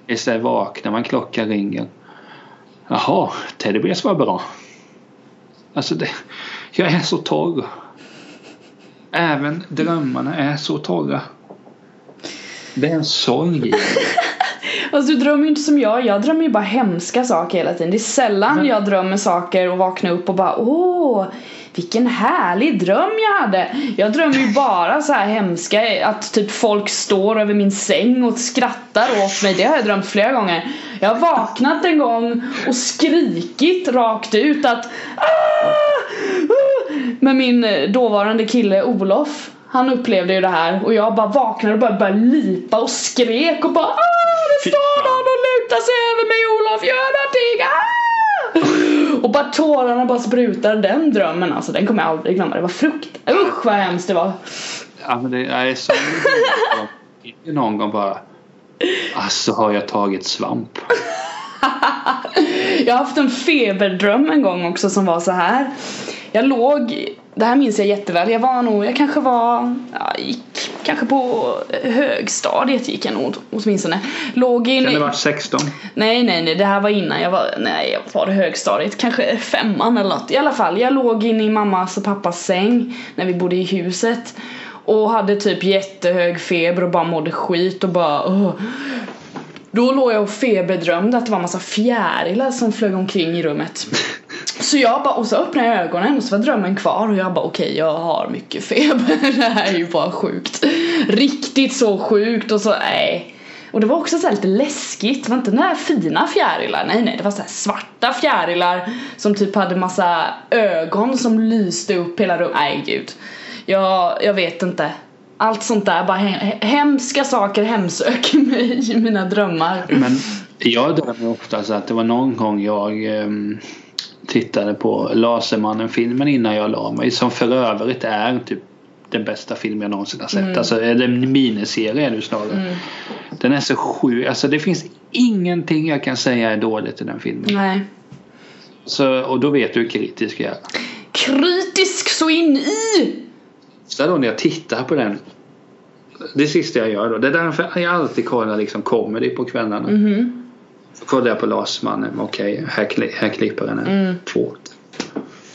Istället vaknar man, klockan ringer. Jaha, Teddy Bears var bra. Alltså det, jag är så torr. Även drömmarna är så torra. Det är en sorg. Alltså du drömmer ju inte som jag. Jag drömmer ju bara hemska saker hela tiden. Det är sällan Men- jag drömmer saker och vaknar upp och bara åh vilken härlig dröm jag hade. Jag drömmer ju bara så här hemska att typ folk står över min säng och skrattar åt mig. Det har jag drömt flera gånger. Jag har vaknat en gång och skrikit rakt ut att "Ah! Ah!" med min dåvarande kille Olof. Han upplevde ju det här och jag bara vaknade och bara började lipa och skrek och bara ah, det står någon och lutar sig över mig Olof, gör någonting! Ah! Och bara tårarna bara sprutar. Den drömmen alltså, den kommer jag aldrig glömma. Det var frukt. Usch vad hemskt det var. Ja, men det är så någon gång bara Alltså har jag tagit svamp? Jag har haft en feberdröm en gång också som var så här. Jag låg, det här minns jag jätteväl, jag var nog, jag kanske var, ja, gick kanske på högstadiet gick jag nog åtminstone. Låg in Kan i, det varit 16? nej nej nej det här var innan jag var, nej jag var högstadiet, kanske femman eller något. I alla fall, jag låg inne i mammas och pappas säng när vi bodde i huset. Och hade typ jättehög feber och bara mådde skit och bara åh. Då låg jag och feberdrömde att det var massa fjärilar som flög omkring i rummet. Så jag bara, och så öppnade jag ögonen och så var drömmen kvar och jag bara okej jag har mycket feber, det här är ju bara sjukt. Riktigt så sjukt och så nej. Och det var också såhär lite läskigt, det var inte några fina fjärilar, nej nej det var såhär svarta fjärilar som typ hade massa ögon som lyste upp hela rummet, nej gud. Jag, jag vet inte. Allt sånt där, bara he- hemska saker hemsöker mig i mina drömmar. Men jag drömmer ofta så att det var någon gång jag um tittade på Lasermannen-filmen innan jag la mig. Som för övrigt är typ den bästa film jag någonsin har sett. Alltså, eller en miniserie ju snarare. Den är så sjuk. Alltså det finns ingenting jag kan säga är dåligt i den filmen. Nej. Så, och då vet du hur kritisk jag är. Kritisk så in i! Så då när jag tittar på den. Det sista jag gör då. Det är därför jag alltid kollar liksom comedy på kvällarna. Mhm. Så kollar jag på Lasmannen. Okej, här, kli- här klipper den en. Mm. Två.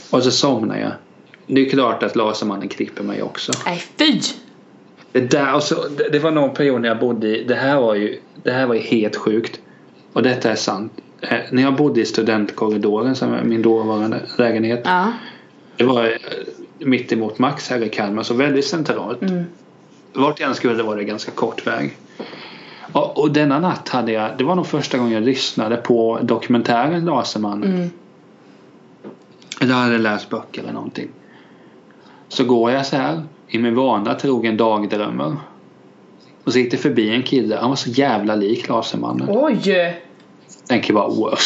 Och så somnar jag. Det är klart att Lasermannen klipper mig också. Nej fy! Det, där, och så, det, det var någon period när jag bodde i. Det här var ju, det här var ju helt sjukt. Och detta är sant. Eh, när jag bodde i studentkorridoren som min dåvarande lägenhet. Ja. Det var eh, mitt emot Max här i Kalmar. Så väldigt centralt. Mm. Vart jag än skulle var det ganska kort väg. Och, och denna natt hade jag, det var nog första gången jag lyssnade på dokumentären Lasermannen. Mm. Eller hade läst böcker eller någonting. Så går jag så här i min vana trogen dagdrömmer. Och så gick det förbi en kille, han var så jävla lik Lasermannen. Oj! Tänker bara wow,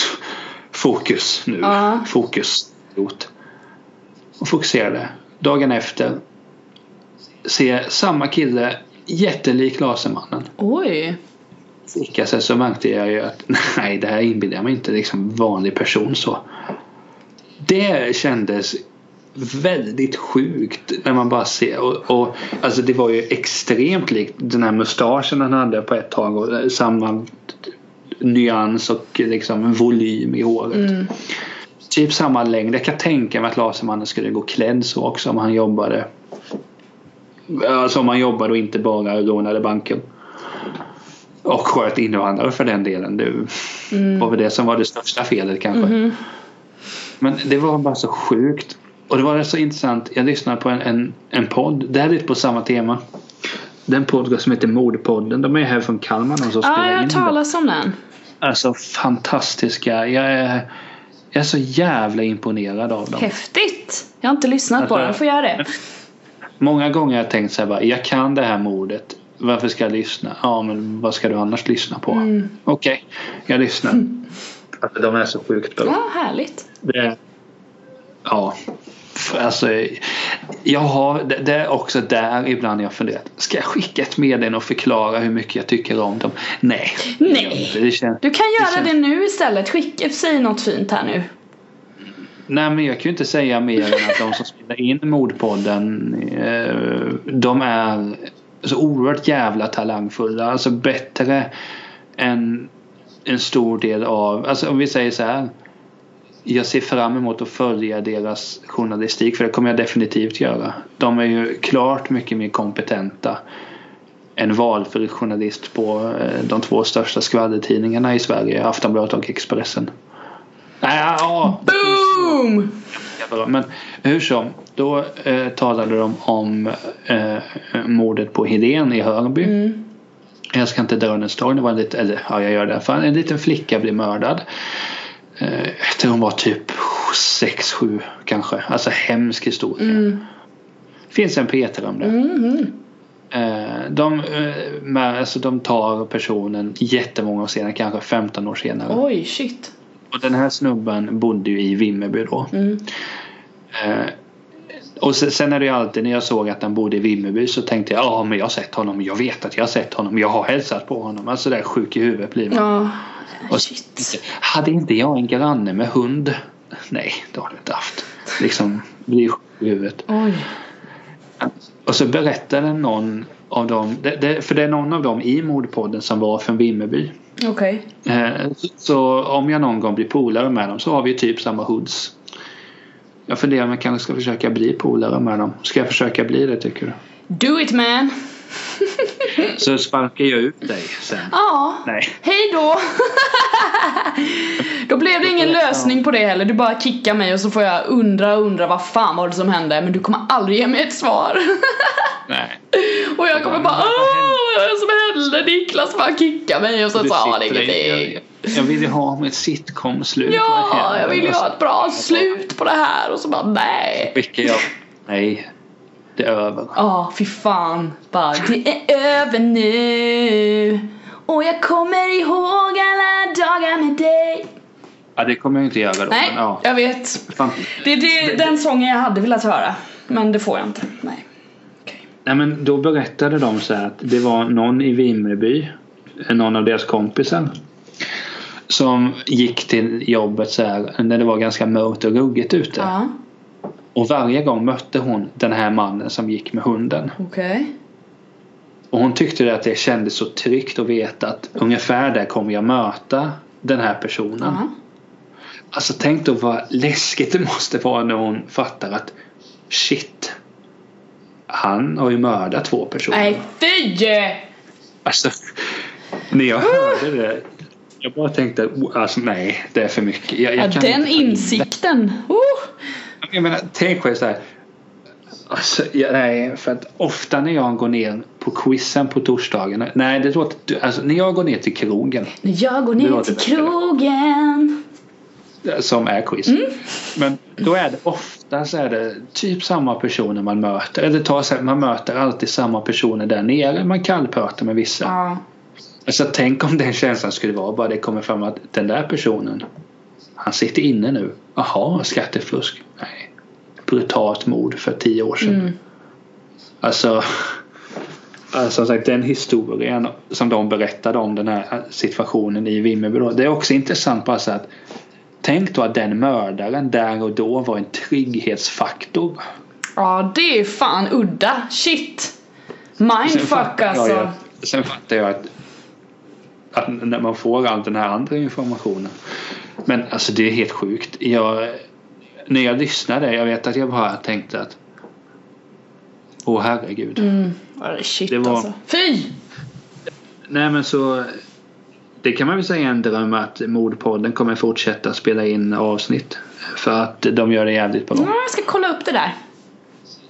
fokus nu, Ja. fokus. Och fokuserade. Dagen efter ser samma kille jättelik Lasermannen. Oj! Sig så märkte jag ju att nej det här inbillar jag mig inte liksom vanlig person så. det kändes väldigt sjukt när man bara ser och, och alltså det var ju extremt likt den här mustaschen han hade på ett tag och samma nyans och liksom volym i håret. Mm. Typ samma längd. Jag kan tänka mig att Lasermannen skulle gå klädd så också om han jobbade. Alltså om han jobbade och inte bara rånade banken. Och sköt invandrare för den delen. Det var väl det som var det största felet kanske. Mhm. Men det var bara så sjukt. Och det var så intressant. Jag lyssnade på en, en, en podd. Det här är lite på samma tema. Den podcast som heter Mordpodden. De är här från Kalmar. De som Ja, jag har in. talat om den. Alltså fantastiska. Jag är, jag är så jävla imponerad av dem. Häftigt! Jag har inte lyssnat på Alltså- den, får göra det. Många gånger har jag tänkt så här bara, jag kan det här mordet. Varför ska jag lyssna? Ja men vad ska du annars lyssna på? Mm. Okej, jag lyssnar. Alltså, de är så sjukt bra. Ja, härligt. Det, ja. Alltså, jag har, det, det är också där ibland jag funderat. Ska jag skicka ett meddelande och förklara hur mycket jag tycker om dem? Nej. det Nej. inte. Det känns, Du kan göra känns- det nu istället. Skicka, säg något fint här nu. Nej men jag kan ju inte säga mer än att de som spelar in Mordpodden eh, De är så oerhört jävla talangfulla. Alltså bättre än en stor del av, alltså om vi säger så här. Jag ser fram emot att följa deras journalistik för det kommer jag definitivt göra. De är ju klart mycket mer kompetenta än valfri journalist på eh, de två största skvallertidningarna i Sverige, Aftonbladet och Expressen. Nej, ja, det Boom! Jättebra. Men hur som, då eh, talade de om eh, mordet på Helene i Hörby. Mm. Jag ska inte dra den storyn, det var en liten, eller ja jag gör det i alla fall. En liten flicka blev mördad. Eh, jag tror hon var typ 6-7 kanske. Alltså hemsk historia. Mm. Finns en Peter om det. Eh, de, eh, med, alltså, de tar personen jättemånga år senare, kanske 15 år senare. Oj, shit. Och den här snubben bodde ju i Vimmerby då. Mm. Eh, och sen, är det ju alltid när jag såg att han bodde i Vimmerby så tänkte jag ja men jag har sett honom, jag vet att jag har sett honom, jag har hälsat på honom. Alltså där sjuk i huvudet blir man. Ja. Och Shit. Hade inte jag en granne med hund? Nej, det har jag inte haft. Liksom, blir sjuk i huvudet. Oj. Och så berättade någon av dem, för det är någon av dem i mordpodden som var från Vimmerby. Okej. Eh, så, så om jag någon gång blir polare med dem så har vi typ samma hoods. Jag funderar om jag kanske ska försöka bli polare med dem. Ska jag försöka bli det tycker du? Do it man! Så sparkar jag ut dig sen. Ja. Nej. Hej då! då blev det ingen lösning på det heller. Du bara kickar mig och så får jag undra och undra vad fan var det som hände. Men du kommer aldrig ge mig ett svar. Nej. och jag kommer bara Åh, vad är det som hände? Niklas bara kickar mig och så sa han ingenting. Jag, vill ju ha ett sitcom-slut. Ja, jag vill ju så ha ett bra slut på det här och så bara nej. skickar jag. Nej. Det är över. Ja, fy fan. Bara, det är över nu. Och jag kommer ihåg alla dagar med dig. Ja, det kommer jag inte göra då. Nej, Men, ja. jag vet. Fan. Det är den sången jag hade velat höra. Men det får jag inte. Nej. Okej. Nej men då berättade de så här att det var någon i Vimmerby, någon av deras kompisar som gick till jobbet så här när det var ganska mörkt och ruggigt ute. Ja, Och varje gång mötte hon den här mannen som gick med hunden. okej. Och hon tyckte att det kändes så tryggt att veta att ungefär där kommer jag möta den här personen. Ja. Alltså tänk då vad läskigt det måste vara när hon fattar att shit. Han har ju mördat två personer. Nej, fy! Alltså, när jag hörde det. Jag bara tänkte, alltså nej, det är för mycket. Jag, jag Ja, den insikten. Uh. Jag menar, tänk själv så här. Alltså, ja, nej, för att ofta när jag går ner på quizen på torsdagen. Nej, det låter, alltså, när jag går ner till krogen. När jag går Det ner till bättre. krogen. Som är quiz. Mm. Men då är det ofta så är det typ samma personer man möter. Eller ta, så här, man möter alltid samma personer där nere. Man kallpratar med vissa. Ja. Alltså tänk om den känslan skulle vara bara det kommer fram att den där personen han sitter inne nu. Jaha, skattefusk. Nej. Brutalt mord för tio år sedan. Mm. Alltså, alltså sagt den historien som de berättade om den här situationen i Vimmerby. då, Det är också intressant så att Tänk då att den mördaren där och då var en trygghetsfaktor. Ja, det är fan udda. Shit. Mindfuck fattar jag alltså. ju- Sen fattar jag att, att när man får all den här andra informationen. Men alltså det är helt sjukt. Jag, när jag lyssnade, jag vet att jag bara tänkte att Åh herregud. Mm. Är shit Det var- alltså. Fy! Nej men så Det kan man väl säga är en dröm att Mordpodden kommer fortsätta spela in avsnitt. För att de gör det jävligt bra. Ja, jag ska kolla upp det där.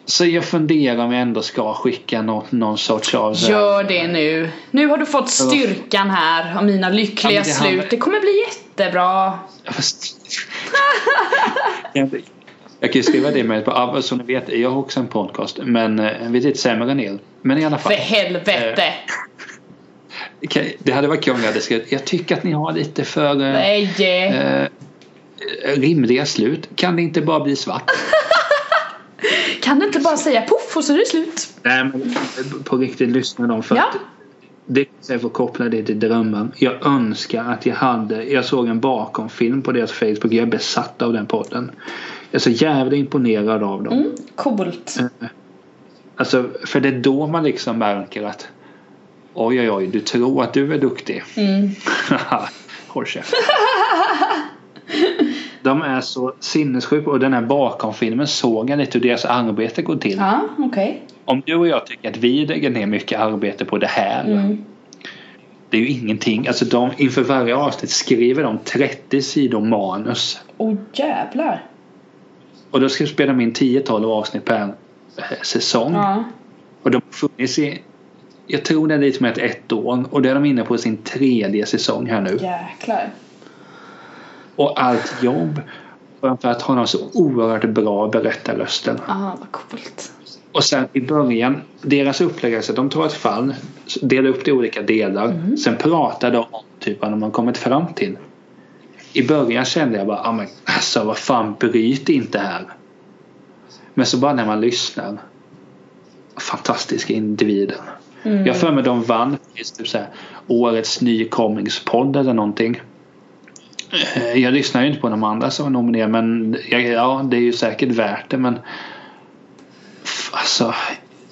Så jag funderar om jag ändå ska skicka något, någon sorts av Gör det nu. Nu har du fått styrkan här av mina lyckliga Ja, det slut. Det kommer bli jättebra. Jag, kan ju skriva det med på ja, som ni vet, jag har också en podcast men eh, vi är lite sämre än er. Men i alla fall. För helvete. Okej, Det hade varit kul om jag hade skrivit jag tycker att ni har lite för eh, eh, rimliga slut. Kan det inte bara bli svart? Kan du inte bara säga poff och så är det slut? Nej men på riktigt lyssna dem för Ja. att det jag får koppla det till drömmar. Jag önskar att jag hade, jag såg en bakomfilm på deras Facebook. Jag är besatt av den podden. Jag är så jävla imponerad av dem. Mm, coolt. Alltså, för det är då man liksom märker att oj oj oj, du tror att du är duktig. Mm. Håll käften. De är så sinnessjuka och den här bakomfilmen såg jag lite hur deras arbete går till. Ja, okej. Om du och jag tycker att vi lägger ner mycket arbete på det här. Mm. Det är ju ingenting. Alltså de, inför varje avsnitt skriver de 30 sidor manus. Åh jävlar. Och då ska vi spela in 10-12 avsnitt per eh, säsong. Ja. Och de har funnits i jag tror det är lite mer ett år och då är de inne på sin tredje säsong här nu. Jäklar. Och allt jobb för att ha någon så oerhört bra berättarrösten. Ja, vad coolt. Och sen i början, deras upplägg är att de tar ett fall, delar upp det i olika delar. Sen pratar de om typ vad de har kommit fram till. I början kände jag bara, ah, men, alltså vad fan bryt inte här. Men så bara när man lyssnar. Fantastiska individer. Mm. Jag har för mig de vann typ så här, årets nykomlingspodd eller någonting. Eh, jag lyssnar ju inte på de andra som är nominerade men jag- ja, det är ju säkert värt det men alltså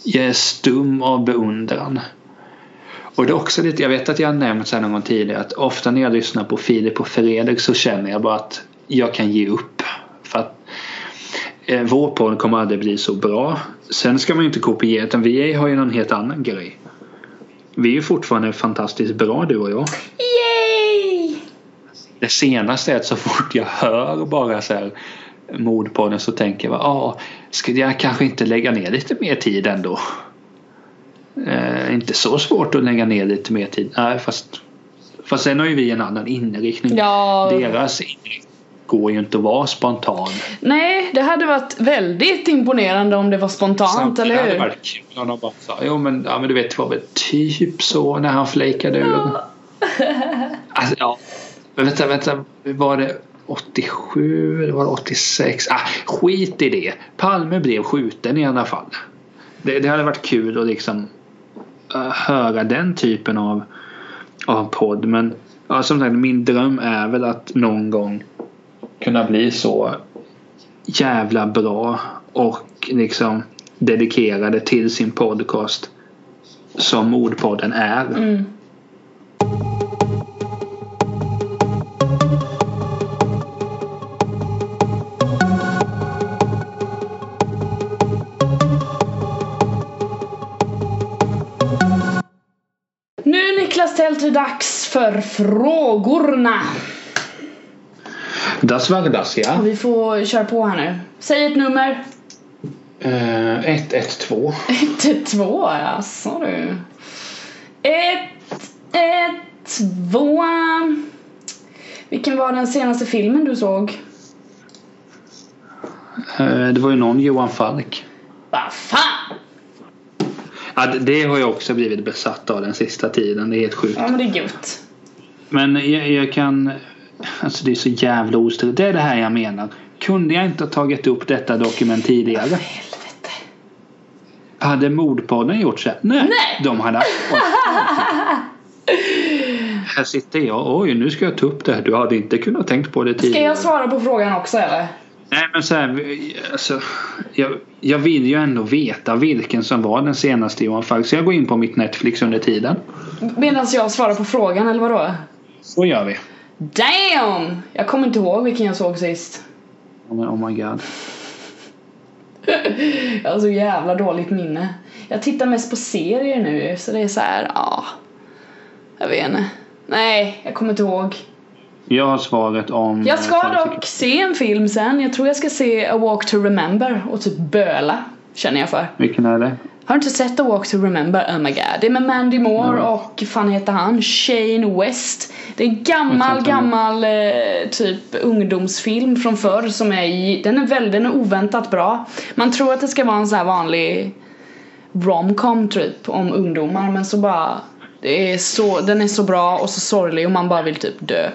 jag är stum av beundran. Och det är också lite, jag vet att jag har nämnt så här någon gång tidigare att ofta när jag lyssnar på Filip och Fredrik så känner jag bara att jag kan ge upp. För att eh, vår podd kommer aldrig bli så bra. Sen ska man ju inte kopiera utan vi har ju någon helt annan grej. Vi är ju fortfarande fantastiskt bra du och jag. Det senaste är att så fort jag hör bara så här mordpodden så tänker jag ah, skulle jag kanske inte lägga ner lite mer tid ändå? Eh, inte så svårt att lägga ner lite mer tid. Nej, fast, fast sen har ju vi en annan inriktning. Ja. Deras inriktning går ju inte att vara spontan. Nej, det hade varit väldigt imponerande om det var spontant, Samtidigt eller hade hur? det varit kul om de bara sa jo men, ja, men du vet det var väl typ så när han flakade ur. Alltså, ja. Men vänta, vänta. Var det 87 eller var det 86? Ah, skit i det. Palme blev skjuten i alla fall. Det, det hade varit kul att liksom uh, höra den typen av, av podd. Men ja, som sagt, min dröm är väl att någon gång kunna bli så jävla bra och liksom dedikerade till sin podcast som Mordpodden är. Mm. Dags för frågorna. Das war das ja. Och vi får köra på här nu. Säg ett nummer. Eh, 112. 112, ja, sa du. 1, 1, 2. Vilken var den senaste filmen du såg? Eh, det var ju någon Johan Falk. Ja, det- har jag också blivit besatt av den sista tiden. Det är helt sjukt. Ja men det är gött. Men jag, jag kan... Alltså det är så jävla ostridigt. Det är det här jag menar. Kunde jag inte ha tagit upp detta dokument tidigare? Helvete. Hade Mordpodden gjort så? Nej. Nej. De hade här sitter jag. Oj, nu ska jag ta upp det här. Du hade inte kunnat tänkt på det Ska tidigare. jag svara på frågan också eller? Nej men så här, alltså, jag, jag vill ju ändå veta vilken som var den senaste Johan Falk. Så jag går in på mitt Netflix under tiden. Medan jag svarar på frågan eller vadå? Så gör vi. Damn! Jag kommer inte ihåg vilken jag såg sist. Oh oh my god. Jag har så jävla dåligt minne. Jag tittar mest på serier nu så det är så här, ja. Jag vet inte. Nej, jag kommer inte ihåg. Jag har svaret om... Jag ska eh, dock se en film sen. Jag tror jag ska se A Walk to Remember och typ böla. Känner jag för. Vilken är det? Har du inte sett A Walk to Remember? Oh my god. Det är med Mandy Moore Nej. och fan heter han? Shane West. Det är en gammal, gammal eh, typ ungdomsfilm från förr som är i, den är väldigt, den är oväntat bra. Man tror att det ska vara en sån här vanlig romcom typ om ungdomar men så bara det är så, den är så bra och så sorglig och man bara vill typ dö.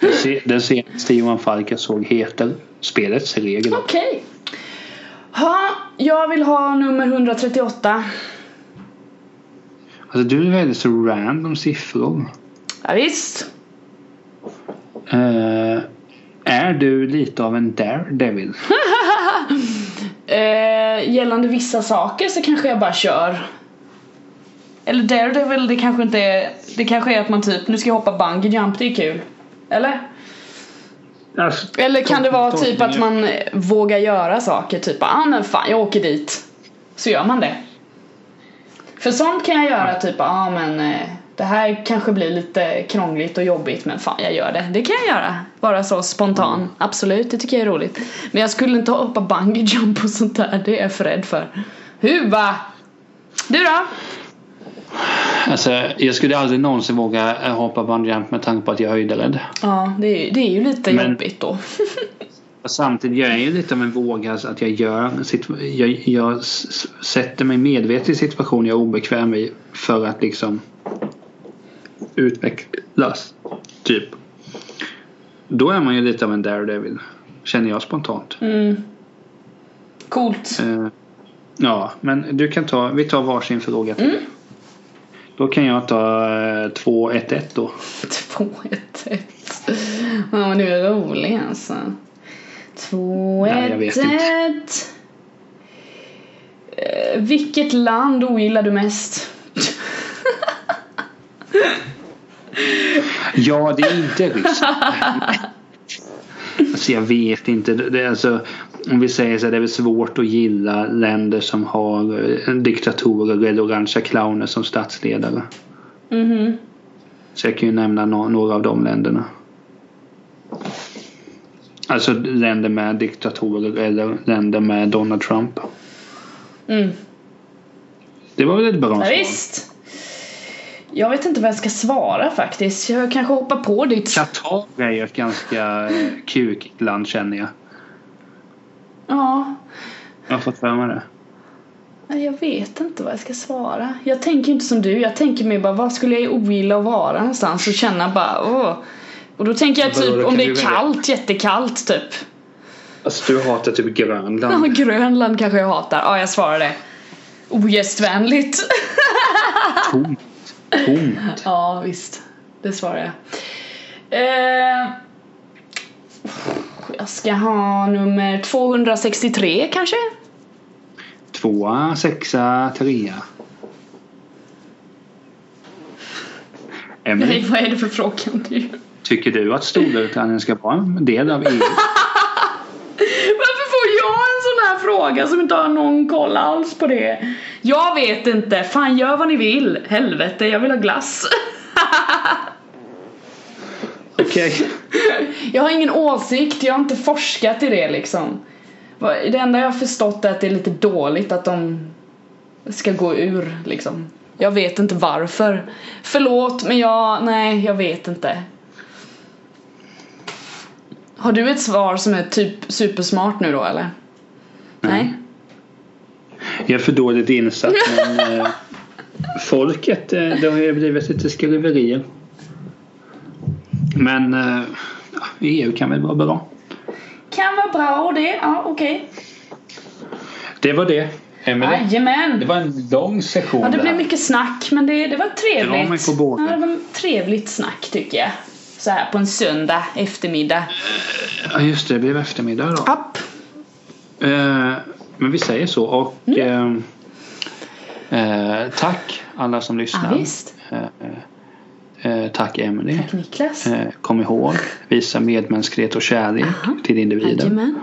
Den se- Den senaste Johan Falk jag såg heter Spelets regel. Okej. Ha, jag vill ha nummer 138. Alltså du väljer så random siffror. Ja, visst. Eh, är du lite av en daredevil? Eh, gällande vissa saker så kanske jag bara kör. Eller Daredevil, det kanske inte är... Det kanske är att man typ, nu ska jag hoppa bungee jump, det är kul. Eller? Alltså, Eller kan det vara typ att man eh, vågar göra saker, typ ah men fan jag åker dit. Så gör man det. För sånt kan jag göra, typ ah men eh, det här kanske blir lite krångligt och jobbigt men fan jag gör det. Det kan jag göra. Bara så spontan. Absolut, det tycker jag är roligt. Men jag skulle inte hoppa bungee jump och sånt där, det är jag för rädd för. Huva! Du då? Alltså, jag skulle aldrig någonsin våga eh, hoppa bungee jump med tanke på att jag är höjdrädd. Ja, det är, det är ju lite Men- jobbigt då. Samtidigt, jag är ju lite av en våga så att jag gör jag, jag sätter mig medvetet i situationer jag är obekväm i för att liksom utvecklas. Typ. Då är man ju lite av en daredevil. Känner jag spontant. Mm. Coolt. Eh, ja, men du kan ta, vi tar varsin fråga till. Då kan jag ta eh, 2-1-1 då. 2, 1, 1. Ja men du är rolig alltså. 2, Nej, jag 1, vet inte. 1. Eh, Vilket land ogillar du mest? Ja, det är inte Ryssland. Alltså jag vet inte. Det är alltså, om vi säger så det är väl svårt att gilla länder som har eh, diktatorer eller orangea clowner som statsledare. Mhm. Så jag kan ju nämna no- några av de länderna. Alltså länder med diktatorer eller länder med Donald Trump. Mm. Det var väl ett bra Ja, svar? visst. Jag vet inte vad jag ska svara faktiskt. Jag kanske hoppar på ditt. Qatar är ju ett ganska eh, kukigt land känner jag. Ja. Jag har fått för mig det. Jag vet inte vad jag ska svara. Jag tänker inte som du. Jag tänker mig bara, vad skulle jag ogilla att vara någonstans och känna bara, åh. Och då tänker jag typ om det är kallt, jättekallt typ. Alltså du hatar typ Grönland. Ja, Grönland kanske jag hatar. Ja, jag svarar det. Ogästvänligt. Tomt. Tomt. ja, visst. Det svarar jag. Eh, jag ska ha nummer 263 kanske? Tvåa, sexa, trea. Nej, Emily, vad är det för fråga nu? tycker du att Storbritannien ska vara en del av EU? Varför får jag en sån här fråga som inte har någon koll alls på det? Jag vet inte. Fan, gör vad ni vill. Helvete, jag vill ha glass. Okej. Jag har ingen åsikt, jag har inte forskat i det liksom. Det enda jag har förstått är att det är lite dåligt att de ska gå ur liksom. Jag vet inte varför. Förlåt, men jag, nej, jag vet inte. Har du ett svar som är typ supersmart nu då eller? Nej? Jag är för dåligt insatt men eh, folket, eh, det har ju blivit lite skriverier. Men eh, ja, EU kan väl vara bra. Kan vara bra och det, ja okej. Det var det. Emelie, Jajamän! det var en lång session Ja, det här. blev mycket snack men det, det var trevligt. på båten. Ja, det var trevligt snack tycker jag. Så här på en söndag eftermiddag. Ja just det, det blev eftermiddag då. App. Eh, men vi säger så och Mm. eh, eh, tack alla som Ja, lyssnar. visst. Eh, tack Emelie. Niklas. Eh, kom ihåg, visa medmänsklighet och kärlek Aha. till individen. Jajamän.